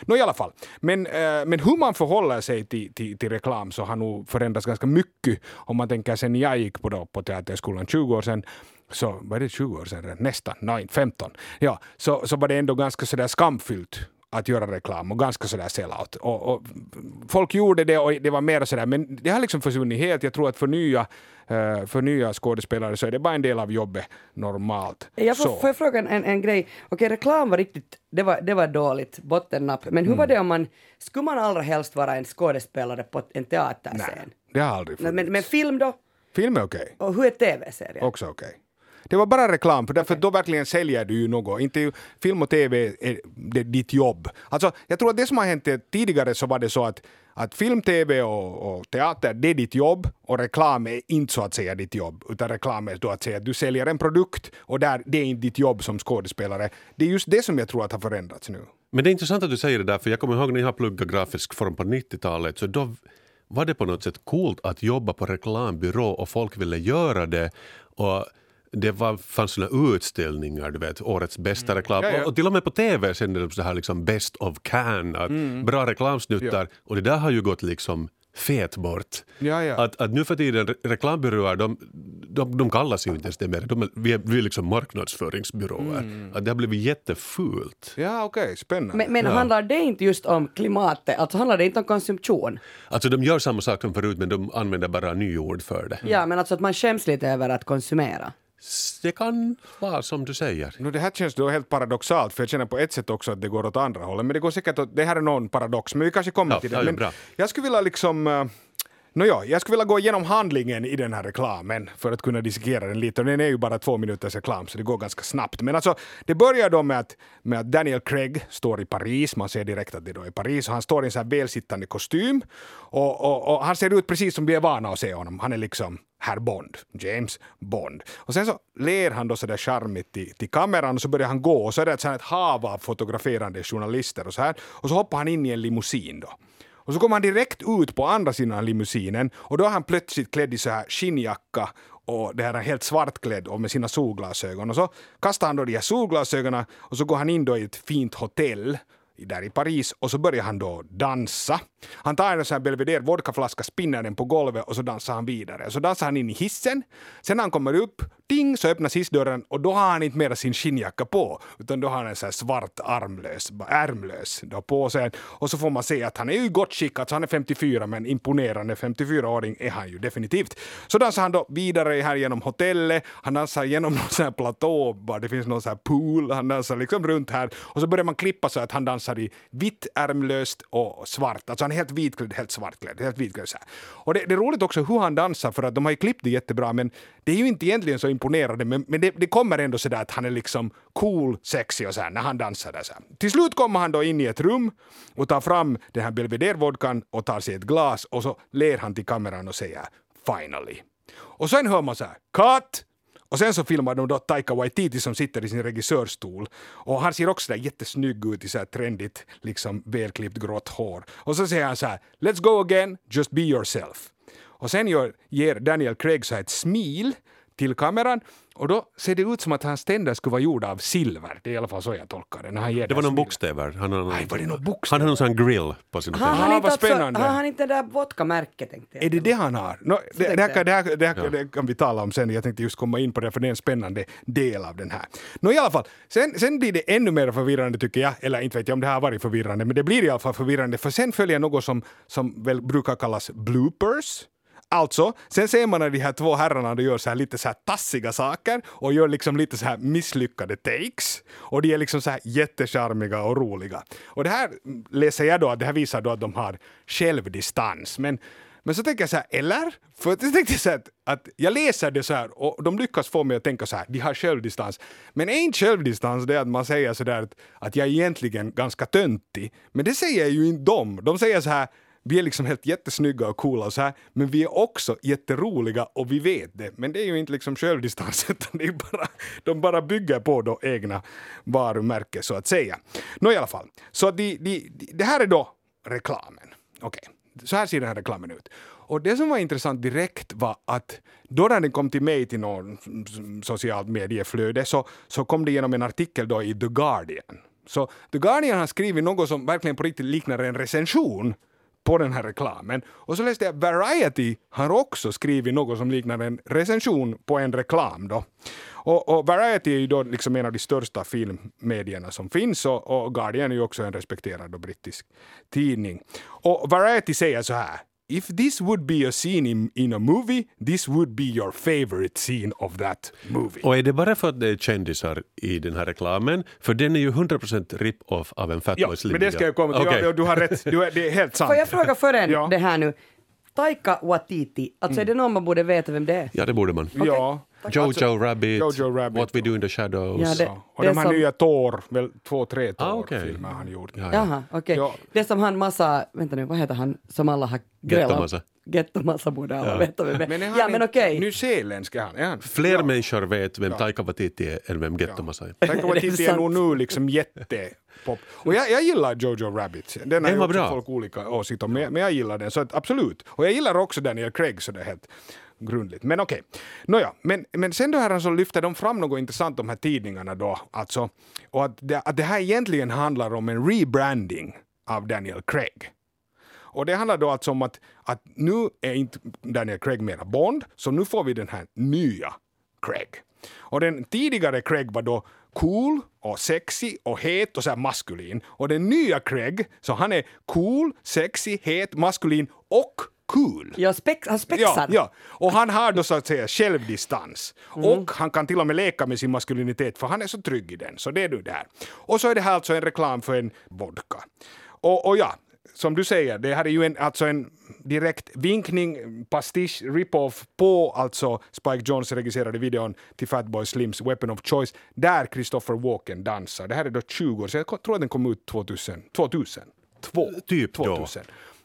Nå i alla fall. Men, eh, men hur man förhåller sig till, till, till reklam så har nog förändrats ganska mycket om man tänker sen jag gick på, då, på Teaterskolan 20 år sedan så var det 20 år sedan, nästan, nej 15, ja, så, så var det ändå ganska sådär skamfyllt att göra reklam och ganska sådär sellout. Och, och folk gjorde det och det var mer sådär, men det har liksom försvunnit helt. Jag tror att för nya, eh, för nya skådespelare så är det bara en del av jobbet normalt. Jag får, så. får jag fråga en, en, grej? Okej, reklam var riktigt, det var, det var dåligt, bottennapp. Men hur Mm. var det om man, skulle man allra helst vara en skådespelare på en teaterscen? Nej, det har aldrig funnits. men, men film då? Film är okej. Och hur är tv-serier? Också okej. Det var bara reklam, för därför då verkligen säljer du ju något. Inte film och tv är det, ditt jobb. Alltså, jag tror att det som har hänt tidigare så var det så att, att film, tv och, och teater, det är ditt jobb och reklam är inte så att säga ditt jobb, utan reklam är då att säga att du säljer en produkt och där, det är inte ditt jobb som skådespelare. Det är just det som jag tror att har förändrats nu. Men det är intressant att du säger det där, för jag kommer ihåg när jag pluggade grafisk form på 90-talet, så då var det på något sätt coolt att jobba på reklambyrå och folk ville göra det. Och det var, fanns såna utställningar, du vet, årets bästa reklam. Ja, ja. Och, och till och med på tv sände de så här liksom best of can, att bra reklamsnuttar. Och det där har ju gått liksom fet bort. Ja, ja. Att, att nu för tiden, re- reklambyråer, de, de, de kallas ju inte ens det mer. De är, vi, är, vi är liksom marknadsföringsbyråer. Att det har blivit jättefult. Ja, okej, spännande. Men, men Ja. handlar det inte just om klimatet? Alltså handlar det inte om konsumtion? Alltså de gör samma sak som förut men de använder bara nyord för det. Ja, men alltså att man skäms lite över att konsumera. Det kan vara som du säger. No, det här känns då helt paradoxalt, för jag känner på ett sätt också att det går åt andra hållet. Men det går säkert åt, det här är någon paradox, men vi kanske kommer Ja, till det. ja, Men bra. jag skulle vilja liksom... Nåja, jag skulle vilja gå igenom handlingen i den här reklamen för att kunna dissekera den lite. Och den är ju bara två minuters reklam, så det går ganska snabbt. Men alltså, det börjar då med att, med att Daniel Craig står i Paris. Man ser direkt att det då är Paris. Och han står i en sån här välsittande kostym. Och, och, och han ser ut precis som vi är vana att se honom. Han är liksom herr Bond, James Bond. Och sen så ler han då sådär charmigt till, till kameran och så börjar han gå och så är det ett, ett hav av fotograferande journalister och så här. Och så hoppar han in i en limousin då. Och så kommer han direkt ut på andra sidan limousinen och då är han plötsligt klädd i så här skinnjacka och det här är helt svartklädd och med sina solglasögon. Och så kastar han då de här solglasögonen och så går han in då i ett fint hotell där i Paris och så börjar han då dansa. Han tar en sån här Belvedere vodkaflaska, spinner den på golvet och så dansar han vidare. Så dansar han in i hissen. Sen när han kommer upp, ding, så öppnas hissdörren och då har han inte mera sin skinnjacka på utan då har han en sån här svart armlös, ärmlös då på sig. Och så får man se att han är ju gott skick, alltså han är 54 men imponerande 54-åring är han ju definitivt. Så dansar han då vidare här genom hotellet, han dansar genom någon sån här platå, bara det finns någon sån här pool, han dansar liksom runt här och så börjar man klippa så att han dansar i vitt, ärmlöst och svart. Alltså han är helt vitklädd, helt svartklädd, helt vitklädd så här. Och det, det är roligt också hur han dansar för att de har ju klippt det jättebra men det är ju inte egentligen så imponerande men, men det, det kommer ändå sådär att han är liksom cool, sexig och så här när han dansar där så här. Till slut kommer han då in i ett rum och tar fram den här Belvedere-vodkan och tar sig ett glas och så ler han till kameran och säger finally. Och sen hör man så här cut! Och sen så filmar de då Taika Waititi som sitter i sin regissörstol. Och han ser också där jättesnygg ut i så här trendigt, liksom välklippt grått hår. Och så säger han så här “Let's go again, just be yourself”. Och sen gör, ger Daniel Craig så här ett smil till kameran och då ser det ut som att hans tänder skulle vara gjorda av silver. Det är i alla fall så jag tolkar det. När han ger Det var någon bokstäver. Han har någon, Nej, var det någon Han bokstäver? har någon sån grill på sina Har tänder. han, Ah, inte vad alltså, har han inte det där vodkamärket tänkte jag? Är det det han har? No, det, det, här, kan- det, här, det, här, det kan vi tala om sen. Jag tänkte just komma in på det, för det är en spännande del av den här. Nå, i alla fall. Sen, sen blir det ännu mer förvirrande tycker jag. Eller inte vet jag om det här har varit förvirrande, men det blir i alla fall förvirrande. För sen följer något som, som väl brukar kallas bloopers. Alltså, sen ser man när de här två herrarna de gör så här lite så här tassiga saker och gör liksom lite så här misslyckade takes. Och de är liksom så här jättecharmiga och roliga. Och det här läser jag då att det här visar då att de har självdistans. Men men så tänker jag så här, eller? För jag tänkte så här att, att jag läser det så här och de lyckas få mig att tänka så här, de har självdistans. Men är självdistans det att man säger så där att, att jag är egentligen ganska töntig? Men det säger ju inte de. De säger så här, vi är liksom helt jättesnygga och coola och så här, men vi är också jätteroliga och vi vet det. Men det är ju inte liksom självdistans, utan det är bara, de bara bygger på då egna varumärke så att säga. Nå i alla fall, så de, de, de, det här är då reklamen. Okej. Okay så här ser den här reklamen ut. Och det som var intressant direkt var att då när den kom till mig till någon socialt medieflöde så, så kom det genom en artikel då i The Guardian. Så The Guardian har skrivit något som verkligen på riktigt liknar en recension på den här reklamen. Och så läste jag Variety har också skrivit något som liknar en recension på en reklam. Då. Och, och Variety är ju då liksom en av de största filmmedierna som finns och, och Guardian är ju också en respekterad och brittisk tidning. Och Variety säger så här If this would be a scene in, in a movie, this would be your favorite scene of that movie. Och är det bara för att det är kändisar i den här reklamen? För den är ju 100% rip-off av en Fatboys Ja, men det ska jag komma till. Okay. Ja, du har rätt, du är, det är helt sant. Får jag fråga före Ja. det här nu? Taika Waititi, alltså är det någon man borde veta vem det är? Ja, det borde man. Ja. Jojo Rabbit, Jojo Rabbit. What We Do In The Shadows. Ja, det- Ja. Och de här som- nya Thor, väl två, tre Ah, okej. Thor-filmer har han gjort. Ja, ja. Jaha, okej. Ja. Det som han massa, vänta nu, vad heter han som alla har grälat om? Gettomassa. Gettomassa borde alla Ja. veta vem det Men är han Ja men okej. nyzeeländsk? Är han? Är han? Fler människor vet vem Taika Waititi är än vem Gettomasa är. Taika Waititi är nog nu liksom jättepop. Och jag, jag gillar Jojo Rabbit. Den har ju folk olika åsikter om, men, men jag gillar den. Så att, absolut. Och jag gillar också Daniel Craig så det helt grundligt. Men okej. Nåja, men, men sen då här så lyfter de fram något intressant de här tidningarna då. Alltså, och att det, att det här egentligen handlar om en rebranding av Daniel Craig. Och det handlar då alltså om att, att nu är inte Daniel Craig mera Bond, så nu får vi den här nya Craig. Och den tidigare Craig var då cool och sexy och het och så här maskulin. Och den nya Craig, så han är cool, sexy, het, maskulin och cool. Ja, spex, han spexar. Ja, ja, och han har då så att säga självdistans. Mm. Och han kan till och med leka med sin maskulinitet för han är så trygg i den. Så det är du där. Och så är det här alltså en reklam för en vodka. Och, och ja, som du säger, det här är ju en, alltså en direkt vinkning, pastisch, rip-off på alltså Spike Jones regisserade videon till Fatboy Slims Weapon of Choice där Christopher Walken dansar. Det här är då 20 år sedan, jag tror att den kom ut 2000. 2000? Två. Typ då.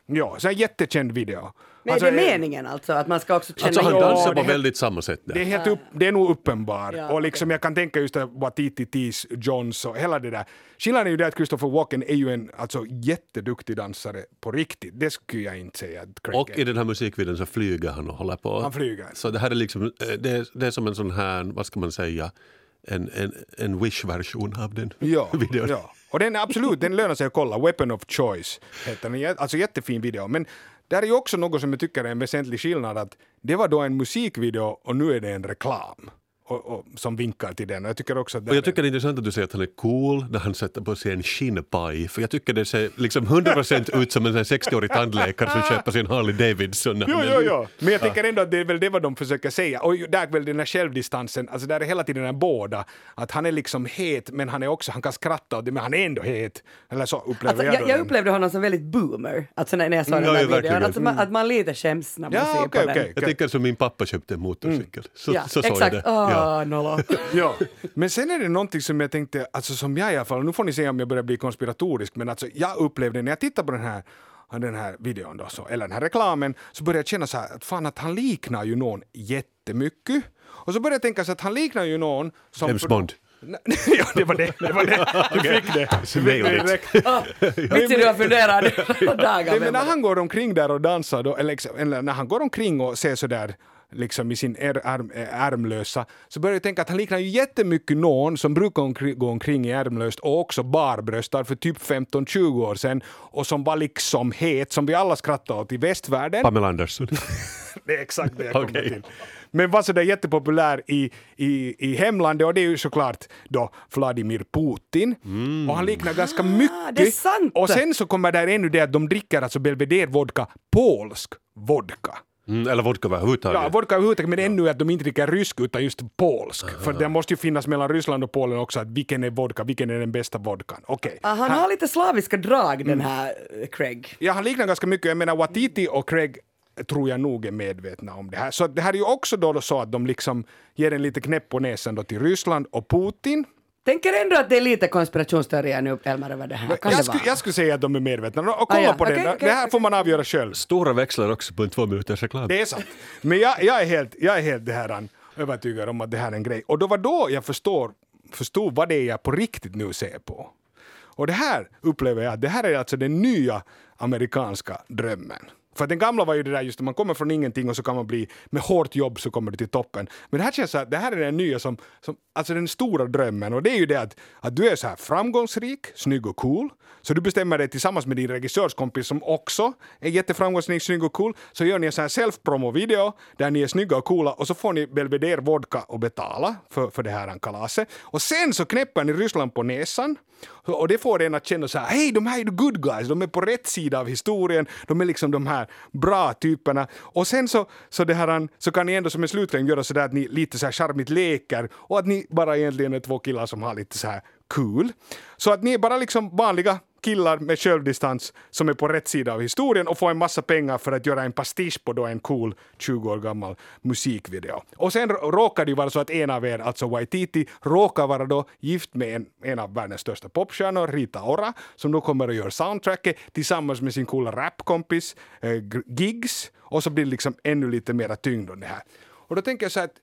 2000. Ja, så en jättekänd video. Men Alltså, är det eh, meningen alltså? Att man ska också känna Alltså han dansar det på är- väldigt samma sätt där. Det är, helt upp, det är nog uppenbart. Ja, och liksom jag kan tänka just det Watiti Johns och hela det där. Skillnaden är ju det att Christopher Walken är ju en alltså, jätteduktig dansare på riktigt. Det skulle jag inte säga att Craig Och är. i den här musikvideon så flyger han och håller på. Han flyger. Så det här är liksom, eh, det är, det är som en sån här, vad ska man säga, en, en, en Wish-version av den Ja, videon. ja. Och den är absolut, den lönar sig att kolla. Weapon of Choice heter den. Alltså jättefin video. Men där är ju också något som jag tycker är en väsentlig skillnad. Att det var då en musikvideo och nu är det en reklam. Och, och, som vinkar till den. Och jag tycker också att Och jag tycker det är intressant att du säger att han är cool när han sätter på sig en skinnpaj. För jag tycker det ser liksom 100% ut som en sån här 60-årig tandläkare som köper sin Harley Davidson. Jo, jo, jo. Men jag tänker ändå att det är väl det vad de försöker säga. Och där är väl den här självdistansen, alltså där är hela tiden den båda. Att han är liksom het, men han är också, han kan skratta åt det, men han är ändå het. Eller så upplever Alltså, jag, jag, jag upplevde honom som väldigt boomer, alltså när när jag såg Mm, den ja, videon. verkligen. Alltså, man, att man lite skäms när man Ja, ser okej, på okej. den. Jag tycker som min pappa köpte en motorcykel. Så, Ja, så såg exakt. jag det. Åh, Ja. Nolla. Ja. Men sen är det någonting som jag tänkte, alltså som jag i alla fall, nu får ni se om jag börjar bli konspiratorisk, men alltså jag upplevde när jag tittade på den här den här videon då, så, eller den här reklamen, så började jag känna så här att fan att han liknar ju någon jättemycket. Och så började jag tänka så att han liknar ju någon som... James Bond. Nej, ja, det var det. Det var det. Du fick det. Du fick det direkt. Du har funderat dagar. Nej, men när han går omkring där och dansar, då, eller, liksom- eller när han går omkring och ser sådär liksom i sin är, arm, ärmlösa, så börjar jag tänka att han liknar ju jättemycket någon som brukar omkring, gå omkring i ärmlöst och också barbröstar för typ 15-20 år sedan och som var liksom het, som vi alla skrattade åt i västvärlden. Pamela Andersson. Det är exakt det jag kommer Okej. till. Men var sådär jättepopulär i, i, i hemlandet och det är ju såklart då Vladimir Putin. Och han liknar ganska mycket. Ah, det är sant. Och sen så kommer där ännu det att de dricker alltså Belvedere-vodka, polsk vodka. Mm, eller vodka överhuvudtaget. Ja, vodka överhuvudtaget, men ännu att de inte dricker rysk utan just polsk. För det måste ju finnas mellan Ryssland och Polen också att vilken är vodka, vilken är den bästa vodkan. Okej. Ah, han har lite slaviska drag den här eh, Craig. Ja, han liknar ganska mycket. Jag menar, Watiti och Craig tror jag nog är medvetna om det här. Så det här är ju också då så att de liksom ger en lite knäpp på näsan då till Ryssland och Putin. Tänker ändå att det är lite konspirationsteorier nu, Elmar, över det här. Kan Jag, det skulle, vara? jag skulle säga att de är medvetna. Och kolla Ah, ja. på Okej, det. okej, det här okej. får man avgöra själv. Stora växlar också på en två minuters reklam. Det är sant. Men jag, jag är helt, jag är helt det här, övertygad om att det här är en grej. Och då var då jag förstår, förstod vad det är jag på riktigt nu ser på. Och det här upplever jag det här är alltså den nya amerikanska drömmen. För den gamla var ju det där just att man kommer från ingenting och så kan man bli, med hårt jobb så kommer du till toppen. Men det här känns så att det här är den nya som, som alltså den stora drömmen och det är ju det att, att du är så här framgångsrik, snygg och cool. Så du bestämmer dig tillsammans med din regissörskompis som också är jätteframgångsrik, snygg och cool. Så gör ni en sån här self-promo-video där ni är snygga och coola och så får ni Belvedere vodka och betala för, för det här kalaset. Och sen så knäpper ni Ryssland på näsan och det får en att känna så här, hej de här är the good guys, de är på rätt sida av historien, de är liksom de här bra typerna. Och sen så, så, det här, så kan ni ändå som en slutkläm göra så där att ni lite så här charmigt leker och att ni bara egentligen är två killar som har lite så här cool. Så att ni är bara liksom vanliga killar med självdistans som är på rätt sida av historien och får en massa pengar för att göra en pastisch på då en cool 20 år gammal musikvideo. Och sen råkar det ju vara så att en av er, alltså Waititi, råkar vara då gift med en, en av världens största popstjärnor, Rita Ora, som då kommer att göra soundtracket tillsammans med sin coola rapkompis eh, Gigs och så blir det liksom ännu lite mera tyngd om det här. Och då tänker jag så här att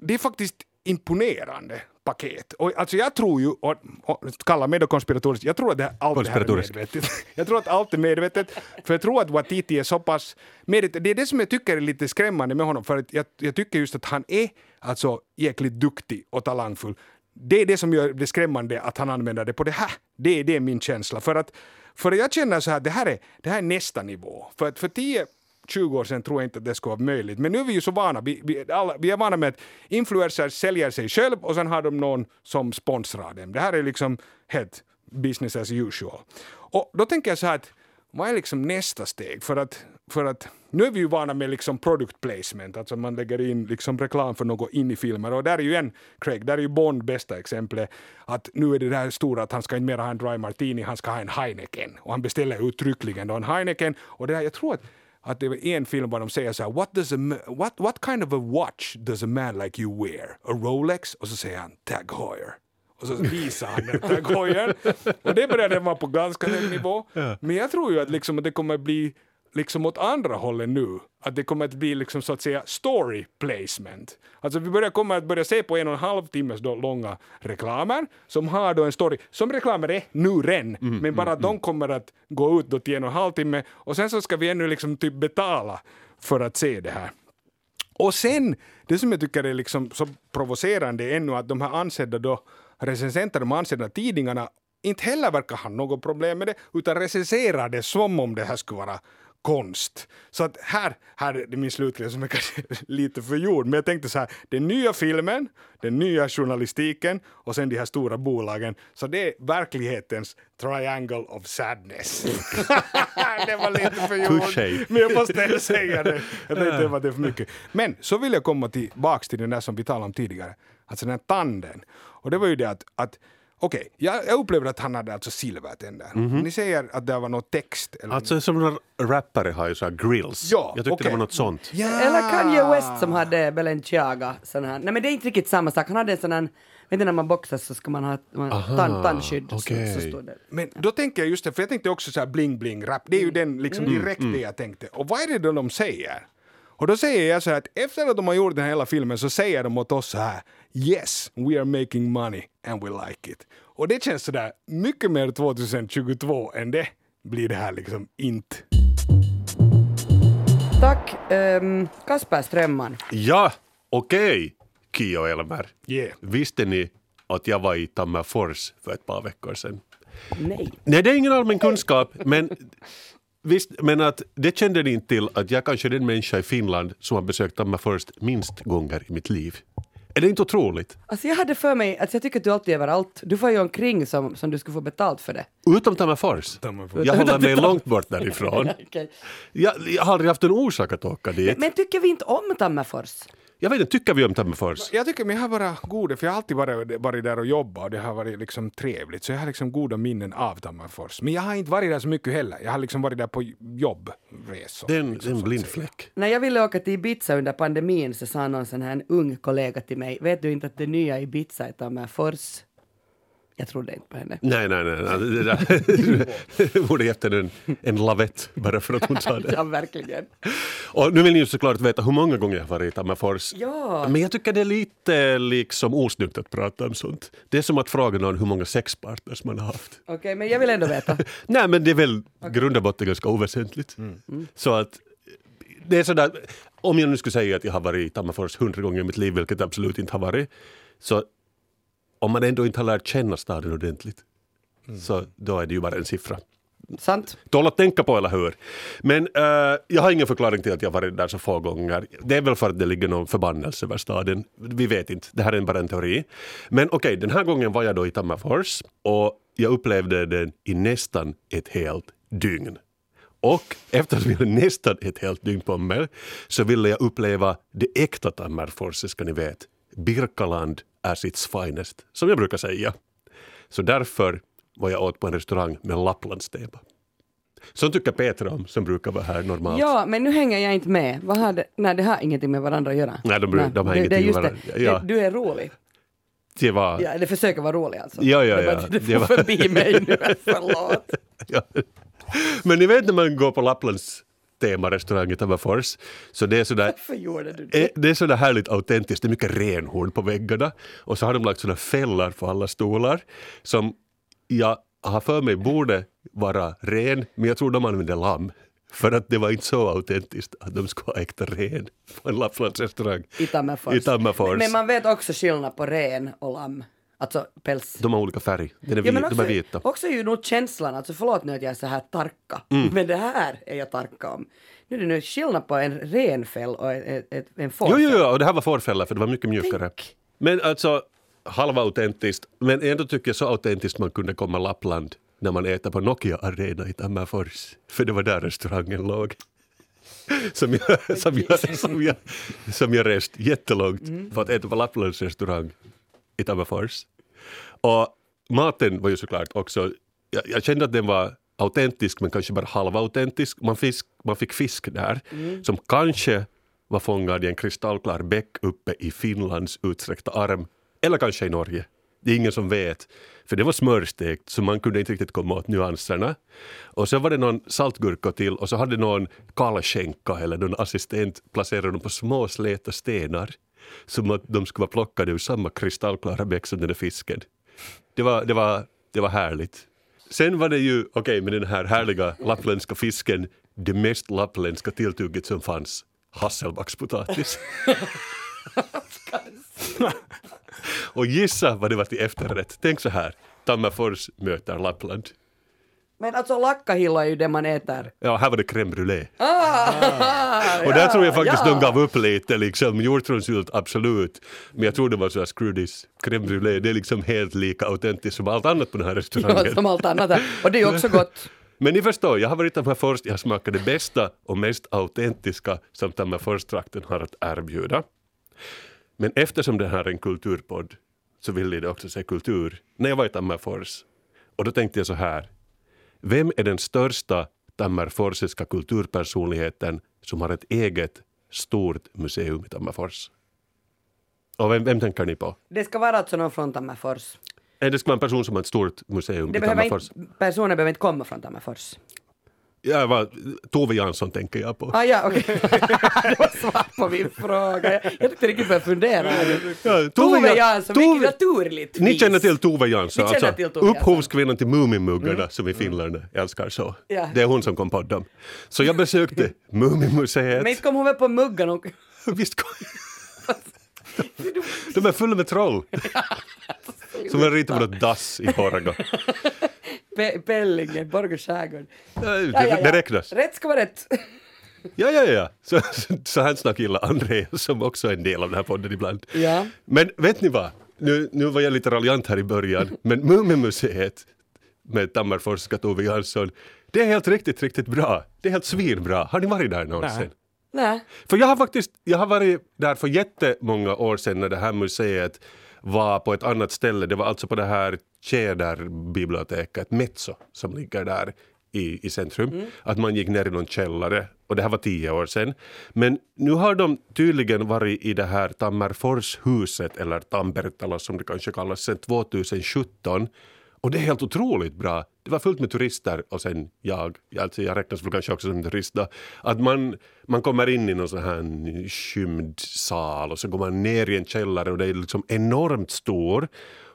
det är faktiskt imponerande paket. Och alltså jag tror ju, och, och kalla mig då konspiratorisk, jag tror att det här, allt det här är medvetet. Jag tror att allt är medvetet, för jag tror att Watiti är så pass medvetet. Det är det som jag tycker är lite skrämmande med honom, för att jag, jag tycker just att han är alltså jäkligt duktig och talangfull. Det är det som gör det skrämmande att han använder det på det här. Det är det min känsla. För att för jag känner så här, det här är, det här är nästa nivå. För att för 10 20 år sedan tror jag inte att det skulle vara möjligt. Men nu är vi ju så vana. Vi, vi, alla, vi är vana med att influencers säljer sig själv och sen har de någon som sponsrar dem. Det här är liksom helt business as usual. Och då tänker jag så här att vad är liksom nästa steg? För att, för att nu är vi ju vana med liksom product placement, alltså man lägger in liksom reklam för något in i filmer och där är ju en, Craig, där är ju Bond bästa exemplet, att nu är det där stora att han ska inte mera ha en dry martini, han ska ha en Heineken och han beställer uttryckligen då en Heineken och det där, jag tror att att det var en film där de säger så här, what, does a, what, what kind of a watch does a man like you wear? A Rolex? Och så säger han Tag Heuer. Och så visar han den Tag Heuer. Och det började vara på ganska hög nivå. Men jag tror ju att, liksom, det kommer bli liksom åt andra hållet nu. Att det kommer att bli liksom så att säga story placement. Alltså vi börjar, kommer att börja se på en och en halv timmes långa reklamer som har då en story, som reklamer är nu redan, men bara att de kommer att gå ut då till en och en halv timme och sen så ska vi ännu liksom typ betala för att se det här. Och sen, det som jag tycker är liksom så provocerande är ännu att de här ansedda då recensenter, de ansedda tidningarna inte heller verkar ha något problem med det, utan recenserar det som om det här skulle vara konst. Så att här, här är min slutkläm som är kanske lite för jord, men jag tänkte så här, den nya filmen, den nya journalistiken och sen de här stora bolagen, så det är verklighetens triangle of sadness. det var lite för jord, Touché. men jag måste säga det. Jag tänkte det är för mycket. Men så vill jag komma tillbaks till den där som vi talade om tidigare, alltså den här tanden. Och det var ju det att, att Okej, jag, jag upplever att han hade alltså silvertänder. Ni säger att det var något text? Eller Alltså som några rappare har ju så här grills. Ja, jag tyckte okej. det var något sånt. Ja. Eller Kanye West som hade Balenciaga. Sån här. Nej men det är inte riktigt samma sak. Han hade en sån här, vet du när man boxas så ska man ha man, Aha, tand, tandskydd. Så, så det. Men då tänker jag just det, för jag tänkte också så här bling bling rap, det är ju den liksom direkt det jag tänkte. Och vad är det då de säger? Och då säger jag så här att efter att de har gjort den här hela filmen så säger de åt oss så här Yes, we are making money and we like it. Och det känns sådär mycket mer 2022 än det blir det här liksom inte. Tack um, Kasper Strömman. Ja, okej, Kio och Elmer. Yeah. Visste ni att jag var i Tammerfors för ett par veckor sedan? Nej. Nej, det är ingen allmän kunskap, men visst, men att det kände ni inte till att jag kanske är den människa i Finland som har besökt Tammerfors minst gånger i mitt liv. Är det inte otroligt? Alltså jag hade för mig, alltså jag tycker att du alltid är överallt. Du får ju omkring som, som du skulle få betalt för det. Utom Tammerfors. Tammerfors. Jag håller mig långt bort därifrån. Okej. Jag, jag har aldrig haft en orsak att åka dit. Men tycker vi inte om Tammerfors? Jag vet inte, tycker vi om Tammerfors? Jag tycker men jag har bara goda, för jag har alltid varit, varit där och jobbat och det har varit liksom trevligt. Så jag har liksom goda minnen av Tammerfors. Men jag har inte varit där så mycket heller. Jag har liksom varit där på jobbresor. Det är en, liksom, en blind fläck. När jag ville åka till Ibiza under pandemin så sa någon sån här en ung kollega till mig, vet du inte att det nya Ibiza är Tammerfors? Jag trodde inte på henne. Nej, nej, nej. nej. Det där borde gett henne en, en lavett bara för att hon sa det. Ja, verkligen. Och nu vill ni ju såklart veta hur många gånger jag har varit i Tammerfors. Ja. Men jag tycker det är lite liksom osnyggt att prata om sånt. Det är som att fråga någon hur många sexpartners man har haft. Okej, men jag vill ändå veta. Nej, men det är väl grund och botten ganska oväsentligt. Så att det är sådär, om jag nu skulle säga att jag har varit i Tammerfors hundra gånger i mitt liv, vilket jag absolut inte har varit, så om man ändå inte har lärt känna staden ordentligt, så då är det ju bara en siffra. Sant? Tål att tänka på, eller hur? Men eh, jag har ingen förklaring till att jag varit där så få gånger. Det är väl för att det ligger någon förbannelse över staden. Vi vet inte, det här är bara en teori. Men okej, den här gången var jag då i Tammerfors och jag upplevde den i nästan ett helt dygn. Och eftersom jag hade nästan ett helt dygn på mig så ville jag uppleva det äkta Tammerfors, ska ni vet. Birkaland är its finest, som jag brukar säga. Så därför var jag åt på en restaurang med Lapplandstema. Så tycker Petra om, som brukar vara här normalt. Ja, men nu hänger jag inte med. Vad har det? Nej, det har ingenting med varandra att göra. Nej, de bru- de har det, det ingenting med det. varandra- ja. Det- Du är rolig. Det var... Ja, det försöker vara rolig alltså. Ja, ja, det, ja. det Det får var- förbi mig nu, förlåt. Ja. Men ni vet när man går på Lapplands temarestaurang i Tammerfors, så det är sådär Varför gjorde du det? Eh, Det är sådär härligt autentiskt, det är mycket renhorn på väggarna och så har de lagt sådana fällor på alla stolar som jag har för mig borde vara ren, men jag tror de använder lamm. För att det var inte så autentiskt att de skulle ha äkta ren på en Lapplandsrestaurang. I Tammerfors. I Tammerfors. Men, men man vet också skillnad på ren och lamm. Alltså päls. De har olika färg, den är Ja, vit, men de också, är vita. också ju nog känslan, alltså förlåt nu att jag är så här tarka, Mm. men det här är jag tarka om. Nu är det nu skillnad på en renfäll och ett, en Jo, fårfäll. jo, jo, och det här var fårfälla för det var mycket mjukare. Tänk. Men alltså, halvautentiskt, men ändå tycker jag så autentiskt man kunde komma Lappland när man äter på Nokia Arena i Tammerfors. För det var där restaurangen låg. Som jag, som jag, som jag, som jag rest jättelångt för att äta på Lapplands restaurang i Tammerfors. Och maten var ju såklart också, jag, jag kände att den var autentisk men kanske bara halvautentisk. Man, fisk, man fick fisk där som kanske var fångad i en kristallklar bäck uppe i Finlands utsträckta arm. Eller kanske i Norge. Det är ingen som vet. För det var smörstekt så man kunde inte riktigt komma åt nyanserna. Och så var det någon saltgurka till och så hade någon kallskänka eller någon assistent placerat dem på små släta stenar. Som att de skulle vara plockade ur samma kristallklara bäck som den där fisken. Det var, det var, det var härligt. Sen var det ju, okej med den här härliga lappländska fisken, det mest lappländska tilltugget som fanns, hasselbackspotatis. Och gissa vad det var till efterrätt. Tänk så här, Tammerfors möter Lappland. Men alltså lakkahilla är ju det man äter. Ja, här var det crème brûlée. Ah, Och där tror jag faktiskt ja. de gav upp lite, liksom hjortronsylt absolut. Men jag tror det var så här screw this, crème brûlée, det är liksom helt lika autentiskt som allt annat på den här restaurangen. Ja, som allt annat här. Och det är ju också gott. Men ni förstår, jag har varit Tammerfors, jag har smakat det bästa och mest autentiska som Tammerfors-trakten har att erbjuda. Men eftersom det här är en kulturpodd så vill jag också se kultur när jag var i Tammerfors. Och då tänkte jag så här, vem är den största tammerforsiska kulturpersonligheten som har ett eget stort museum i Tammerfors? Och vem, vem tänker ni på? Det ska vara alltså någon från Tammerfors. Är det ska vara en person som har ett stort museum Det i Tammerfors? inte, personen behöver inte komma från Tammerfors. Ja, vad, Tove Jansson tänker jag på. Ah, ja, okej. det var svar på min fråga. Jag, jag tyckte riktigt började fundera. Ja, Tove Ja- Jansson, Tove- vilket naturligt Ni vis. känner till Tove Jansson, alltså till Tove Jansson. upphovskvinnan till Mumimuggarna som vi finländare älskar så. Ja. Det är hon som kom på dem. Så jag besökte Mumimuseet. Men inte kom hon väl på muggen och... Visst kom... De är fulla med troll. Som ritade på något dass i Håraga. Pe- Pellinge, Borgå skärgård. Ja, ja, ja. det räknas. Rätt ska vara rätt. Ja, ja, ja. Så, så, så här snack gillar Andreas som också är en del av den här podden ibland. Ja. Men vet ni vad? Nu, nu var jag lite raljant här i början, men Muminmuseet med Tammerforska Tove Jansson, det är helt riktigt, riktigt bra. Det är helt svinbra. Har ni varit där någonsin? Nej. Nej. För jag har faktiskt jag har varit där för jättemånga år sedan när det här museet var på ett annat ställe. Det var alltså på det här Tjäderbiblioteket, Metso, som ligger där i, i centrum. Att man gick ner i någon källare och det här var tio år sedan. Men nu har de tydligen varit i det här Tammerforshuset eller Tambertala som det kanske kallas sedan 2017 och det är helt otroligt bra. Det var fullt med turister och sen jag, alltså jag räknas väl kanske också som turist då, att man, man kommer in i någon sån här skymd sal och så går man ner i en källare och det är liksom enormt stor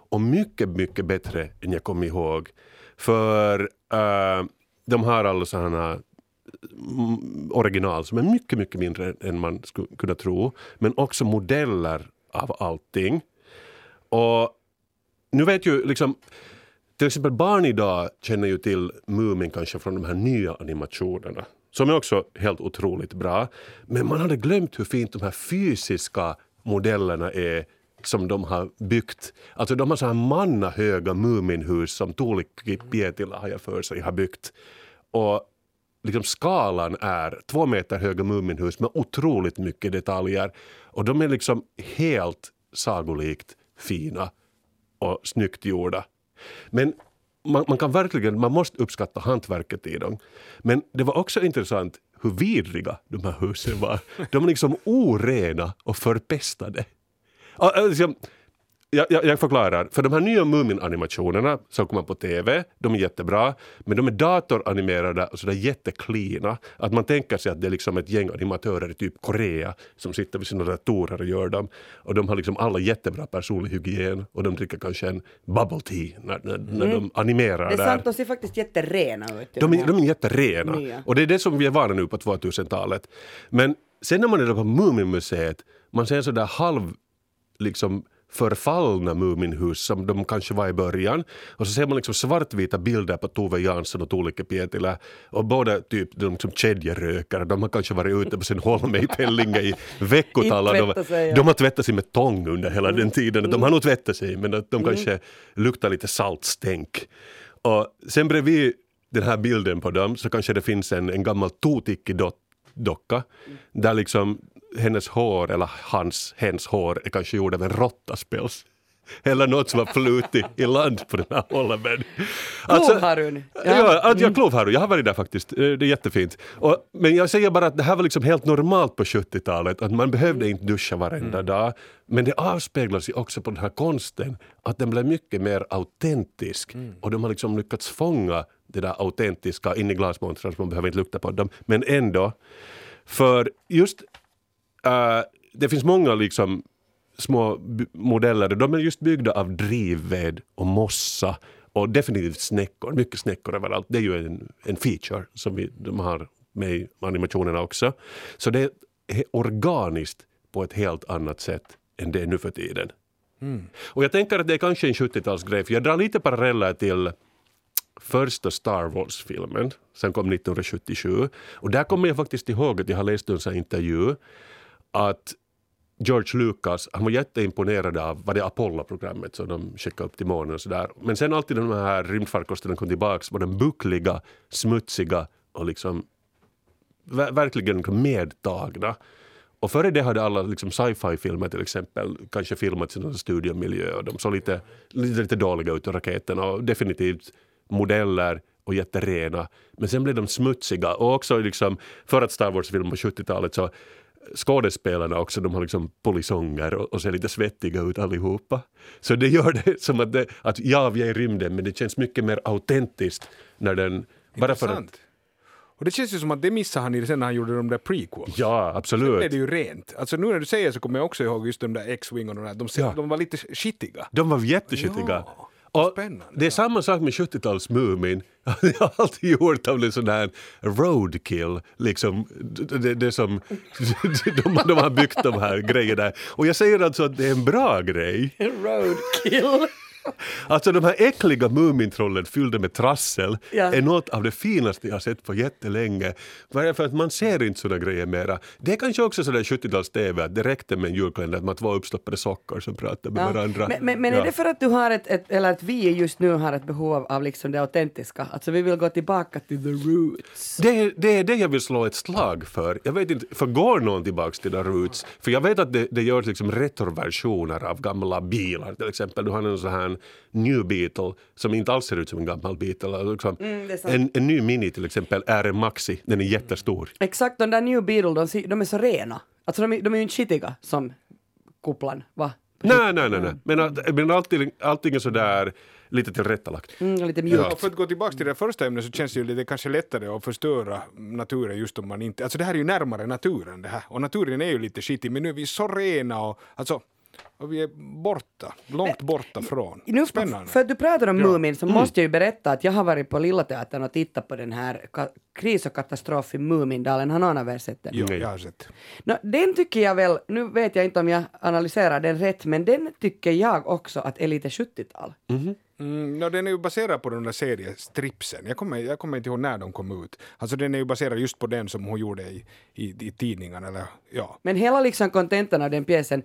och mycket, mycket bättre än jag kom ihåg. För uh, de har alla sådana mm, original som är mycket, mycket mindre än man skulle kunna tro. Men också modeller av allting. Och nu vet ju liksom till exempel barn idag känner ju till Mumin kanske från de här nya animationerna som är också helt otroligt bra. Men man hade glömt hur fint de här fysiska modellerna är som de har byggt. Alltså de har så här mannahöga Muminhus som Tuulikki Pietila har jag för sig har byggt. Och liksom skalan är två meter höga Muminhus med otroligt mycket detaljer. Och de är liksom helt sagolikt fina och snyggt gjorda. Men man, man, kan verkligen, man måste uppskatta hantverket i dem. Men det var också intressant hur vidriga de här husen var. De var liksom orena och förpestade. Alltså, jag, jag, jag, förklarar. För de här nya Mumin-animationerna som kommer på TV, de är jättebra. Men de är datoranimerade och sådär jätteklina. Att man tänker sig att det är liksom ett gäng animatörer i typ Korea som sitter vid sina datorer och gör dem. Och de har liksom alla jättebra personlig hygien och de dricker kanske en bubble tea när, när, när Mm. de animerar Det är där. sant, de ser faktiskt jätterena ut. De är, de är jätterena. Nya. Och det är det som vi är vana nu på 2000-talet. Men sen när man är där på Muminmuseet, man ser sådär halv liksom förfallna Muminhus som de kanske var i början. Och så ser man liksom svartvita bilder på Tove Jansson och Tuulikki Pietilä. Och båda typ de som kedjerökare, de har kanske varit ute på sin holme i Pellinge i veckotal. de, de har tvättat sig med tång under hela den tiden. De har nog tvättat sig men att de kanske luktar lite saltstänk. Och sen bredvid den här bilden på dem så kanske det finns en, en gammal Tuutikki-docka där liksom hennes hår, eller hans, hens hår är kanske gjord av en råttaspäls. Eller något som har flutit i land på den här holmen. Klovharun. Ja, Ja. ja, att jag Klovharun, jag har varit där faktiskt. Eh, Det är jättefint. Och, men jag säger bara att det här var liksom helt normalt på 70-talet. Att man behövde inte duscha varenda dag. Men det avspeglas ju också på den här konsten. Att den blev mycket mer autentisk. Och de har liksom lyckats fånga det där autentiska in i glasmontrar så man behöver inte lukta på dem. Men ändå. För just eh, det finns många liksom små modeller. De är just byggda av drivved och mossa och definitivt snäckor. Mycket snäckor överallt. Det är ju en, en feature som vi, de har med i animationerna också. Så det är organiskt på ett helt annat sätt än det är nu för tiden. Och jag tänker att det är kanske en 70-talsgrej för jag drar lite paralleller till första Star Wars-filmen som kom 1977. Och där kommer jag faktiskt ihåg att jag har läst en intervju att George Lucas han var jätteimponerad av vad det Apollo-programmet som de skickade upp till månen och sådär. Men sen alltid när de här rymdfarkosterna kom tillbaks var de buckliga, smutsiga och liksom ver- verkligen liksom medtagna. Och före det hade alla liksom sci-fi-filmer till exempel kanske filmats i någon studiomiljö och de såg lite, lite, lite dåliga ut, raketerna och definitivt modeller och jätterena. Men sen blev de smutsiga och också liksom, för att Star Wars-film på 70-talet så skådespelarna också, de har liksom polisonger och, och ser lite svettiga ut allihopa. Så det gör det som att, det, att ja, vi är i rymden men det känns mycket mer autentiskt när den... Bara för att. Och det känns ju som att det missade han i sen när han gjorde de där prequels. ja, Nu är absolut. det ju rent. Alltså nu när du säger så kommer jag också ihåg just de där X-Wing och de där. De, Ja. de var lite skitiga. De var jätteskitiga. Ja, Och spännande. det är samma sak med 70-tals Mumin. Jag har alltid gjort av en sån här roadkill. Liksom, det, det som, de, de har byggt de här grejerna. Och jag säger alltså att det är en bra grej. Roadkill. Alltså de här äckliga Mumintrollen fyllda med trassel Ja. är något av det finaste jag har sett på jättelänge. Bara för att man ser inte sådana grejer mera. Det är kanske också sådär 70-tals-TV att det räckte med en julkalender att man två uppstoppade sockor som pratar med Ja. varandra. Men, men, men Ja. är det för att du har ett, ett, eller att vi just nu har ett behov av, liksom det autentiska? Alltså vi vill gå tillbaka till the roots. Det, är- det jag vill slå ett slag för. Jag vet inte, för går någon tillbaks till the roots? För jag vet att det, det görs liksom retroversioner av gamla bilar. Till exempel, du har en sån här new Beetle som inte alls ser ut som en gammal Beetle. Alltså Liksom, Mm, en, en ny Mini till exempel är en Maxi, den är jättestor. Exakt, de där New Beetle, de, de är så rena. Alltså de, är- de är ju inte skitiga som kupplan, va? Nej, nej, nej. nej. Men, men allting, allting är sådär lite tillrättalagt. Mm, lite mjukt. Ja, för att gå tillbaka till det första ämnet så känns det ju lite kanske lättare att förstöra naturen just om man inte... Alltså det här är ju närmare naturen det här. Och naturen är ju lite skitig men nu är vi så rena och alltså... Och vi är borta, långt borta från. Nu, Spännande. för att du pratar om Ja. Mm. Mumin så måste jag ju berätta att jag har varit på Lilla Teatern och tittat på den här kris och katastrof i Mumindalen. Har någon av er sett den? Nej. jag har sett. Nå, den tycker jag väl, nu vet jag inte om jag analyserar den rätt, men den tycker jag också att är lite 70-tal. Mm, no, den är ju baserad på den där seriestripsen. Jag kommer, jag kommer inte ihåg när de kom ut. Alltså den är ju baserad just på den som hon gjorde i, i, i tidningarna. Eller, ja. Men hela liksom kontentan av den pjäsen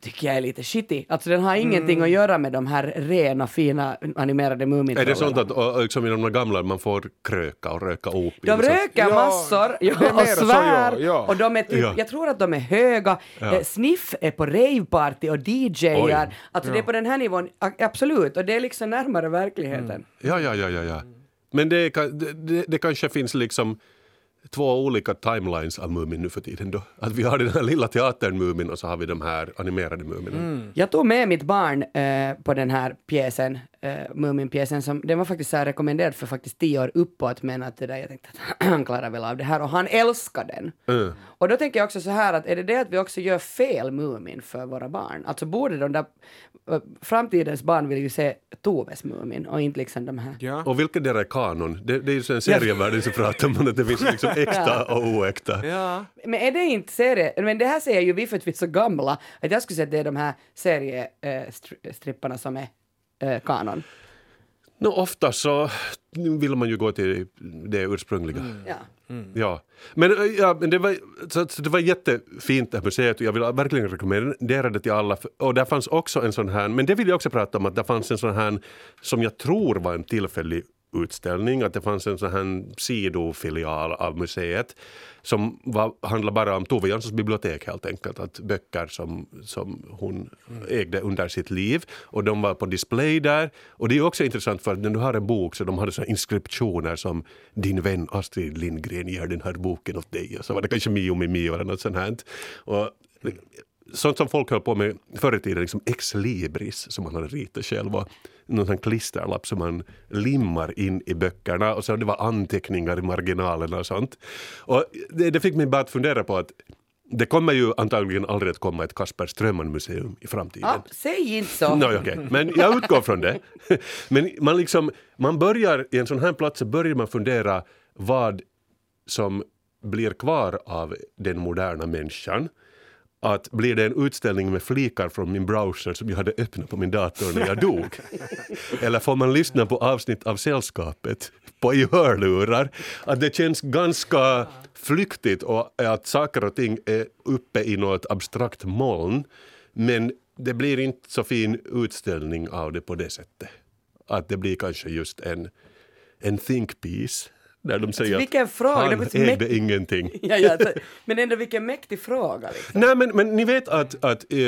tycker jag är lite shitty. Alltså den har Mm. ingenting att göra med de här rena, fina animerade Är Mumintrollen. det sånt att och, liksom i de gamla man får kröka och röka opium? De så- röker Ja, massor är ja, och mera så, svär ja, ja. och de är typ, Ja. jag tror att de är höga. Eh, Sniff är på raveparty och DJar. Oj. Alltså det är på den här nivån, absolut, och det är liksom närmare verkligheten. Ja, ja, ja, ja, ja. Men det, kan- det, det, det kanske finns liksom två olika timelines av Mumin nu för tiden då. Att vi har den här lilla teatern Mumin och så har vi de här animerade Muminen. Mm. Jag tog med mitt barn eh, på den här pjäsen, eh, Muminpjäsen, som den var faktiskt så här rekommenderad för faktiskt tio år uppåt, men att det där, jag tänkte att han klarar väl av det här och han älskar den. Mm. Och då tänker jag också så här att är det det att vi också gör fel Mumin för våra barn? Alltså borde de där, eh, framtidens barn vill ju se Toves Mumin och inte liksom de här. Ja. Och vilken där är kanon? Det, det är ju så en serievärld så pratar man att det finns liksom äkta och oäkta. Ja. Men är det inte serie, men det här säger ju vi för att vi är så gamla, att jag skulle säga att det är de här seriestripparna som är eh, kanon. No, ofta så vill man ju gå till det ursprungliga. Ja. Ja. Men, äh, ja, men det, var, så, så det var jättefint det här museet och jag vill verkligen rekommendera det till alla. Och där fanns också en sån här, men det vill jag också prata om, att det fanns en sån här som jag tror var en tillfällig utställning, att det fanns en sån här sidofilial av museet som var, handlade bara om Tove Janssons bibliotek helt enkelt, att böcker som, som hon ägde under sitt liv och de var på display där och det är också intressant för att när du har en bok så de hade så inskriptioner som din vän Astrid Lindgren ger den här boken åt dig och så var det kanske Mio med Mio eller något sånt här. Och, sånt som folk höll på med förr i tiden, liksom ex libris som man hade ritat själv och någon sån klisterlapp som man limmar in i böckerna och så det var anteckningar i marginalerna och sånt. Och det, det fick mig bara att fundera på att det kommer ju antagligen aldrig att komma ett Kasper Strömman-museum i framtiden. Ah, säg inte så. No, okay. Men jag utgår från det. Men man, liksom, man börjar, i en sån här plats så börjar man fundera vad som blir kvar av den moderna människan. Att blir det en utställning med flikar från min browser som jag hade öppnat på min dator när jag dog? Eller får man lyssna på avsnitt av Sällskapet på i hörlurar? Att det känns ganska flyktigt och att saker och ting är uppe i något abstrakt moln. Men det blir inte så fin utställning av det på det sättet. Att det blir kanske just en, en think piece där de säger vilken fråga, det han så ägde mäkt- ingenting. Ja, ja, det- men ändå vilken mäktig fråga. Liksom. Nej, men, men ni vet att, att eh,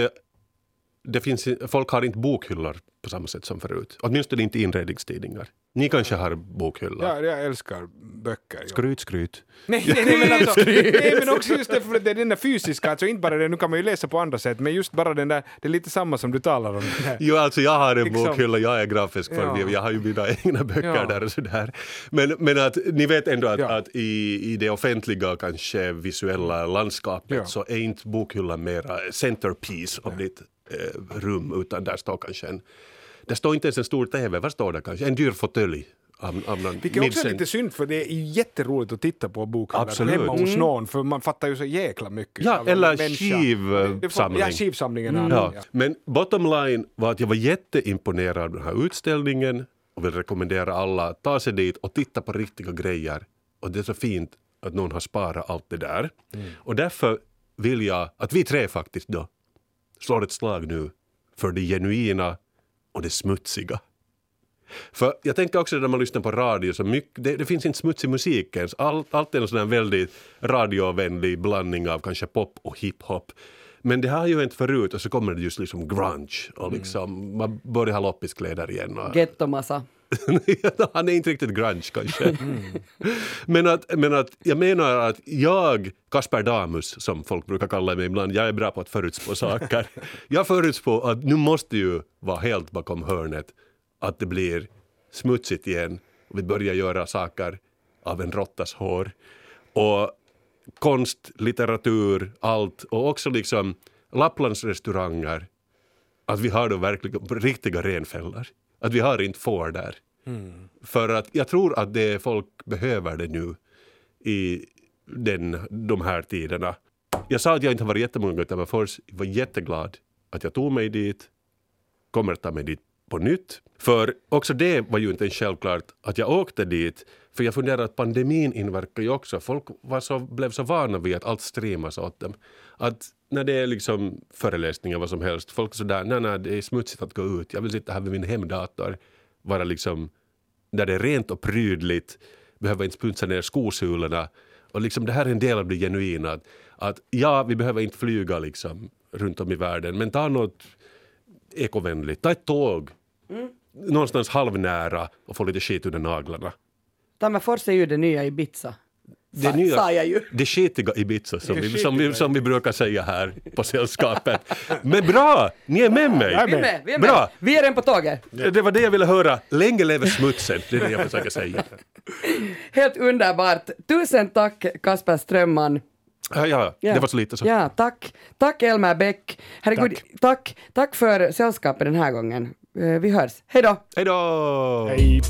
det finns, folk har inte bokhyllor på samma sätt som förut. Åtminstone inte inredningstidningar. Ni kanske har bokhyllor. Ja, jag älskar böcker. Ja. Skryt, skryt. Nej, nej, nej, men alltså, nej, men också just det, för det är den där fysiska, alltså inte bara det, nu kan man ju läsa på andra sätt, men just bara den där, det är lite samma som du talar om. Jo, alltså jag har en Liksom. bokhylla, jag är grafisk för Ja. jag har ju mina egna böcker Ja. där och sådär. Men, men att ni vet ändå att, Ja. att i, i det offentliga, kanske visuella landskapet Ja. så är inte bokhyllan mera centerpiece av ditt eh, rum utan där står kanske en, där står inte ens en stor TV, vad står det kanske? En dyr fåtölj. Vilket också är lite synd för det är jätteroligt att titta på bokhandlar hemma hos någon för man fattar ju så jäkla mycket. Ja, eller skivsamling. Ja, skivsamlingen. Ja. Ja. Ja. Men bottom line var att jag var jätteimponerad av den här utställningen och vill rekommendera alla att ta sig dit och titta på riktiga grejer. Och det är så fint att någon har sparat allt det där. Och därför vill jag att vi tre faktiskt då slår ett slag nu för det genuina och det smutsiga. För jag tänker också när man lyssnar på radio, så mycket, det, det finns inte smutsig musik ens. Allt, allt är en sån här väldigt radiovänlig blandning av kanske pop och hiphop. Men det har ju hänt förut och så kommer det just liksom grunge och liksom, man börjar ha loppiskläder igen. Och, Gettomassa. han är inte riktigt grunge kanske. men, att, men att jag menar att jag, Kasper Damus som folk brukar kalla mig ibland, jag är bra på att förutspå saker. jag förutspår att nu måste ju vara helt bakom hörnet att det blir smutsigt igen och vi börjar göra saker av en råttas hår. Och konst, litteratur, allt och också liksom Lapplands restauranger att vi har då verkligen riktiga renfällor. Att vi har inte får där. För att jag tror att det folk behöver det nu i den, de här tiderna. Jag sa att jag inte har varit jättemånga gånger i Tammerfors. Jag var jätteglad att jag tog mig dit. Kommer att ta mig dit på nytt. För också det var ju inte självklart att jag åkte dit. För jag funderar att pandemin inverkar ju också. Folk var så, blev så vana vid att allt streamas åt dem. Att när det är liksom föreläsningar vad som helst, folk är sådär, nej nej det är smutsigt att gå ut. Jag vill sitta här vid min hemdator, vara liksom där det är rent och prydligt, behöver inte smutsa ner skosulorna. Och liksom det här är en del av det genuina. Att, att ja, vi behöver inte flyga liksom runt om i världen, men ta något ekovänligt. Ta ett tåg någonstans halvnära och få lite skit under naglarna. Tammerfors är ju det nya Ibiza. Det nya- Sa jag ju. Det skitiga Ibiza som Det vi, som, vi, som vi brukar säga här på sällskapet. Men bra! Ni är med mig! Vi är med, vi är Bra. med. Vi är redan på tåget. Det var det jag ville höra. Länge lever smutsen. Det är det jag försöker säga. Helt underbart. Tusen tack Kasper Strömman. Ja, ja, Ja. det var så lite så. Ja, tack. Tack Elmer Bäck. Herregud, Tack. tack. Tack för sällskapet den här gången. Eh, Vi hörs. Hej då! Hej då! Hej.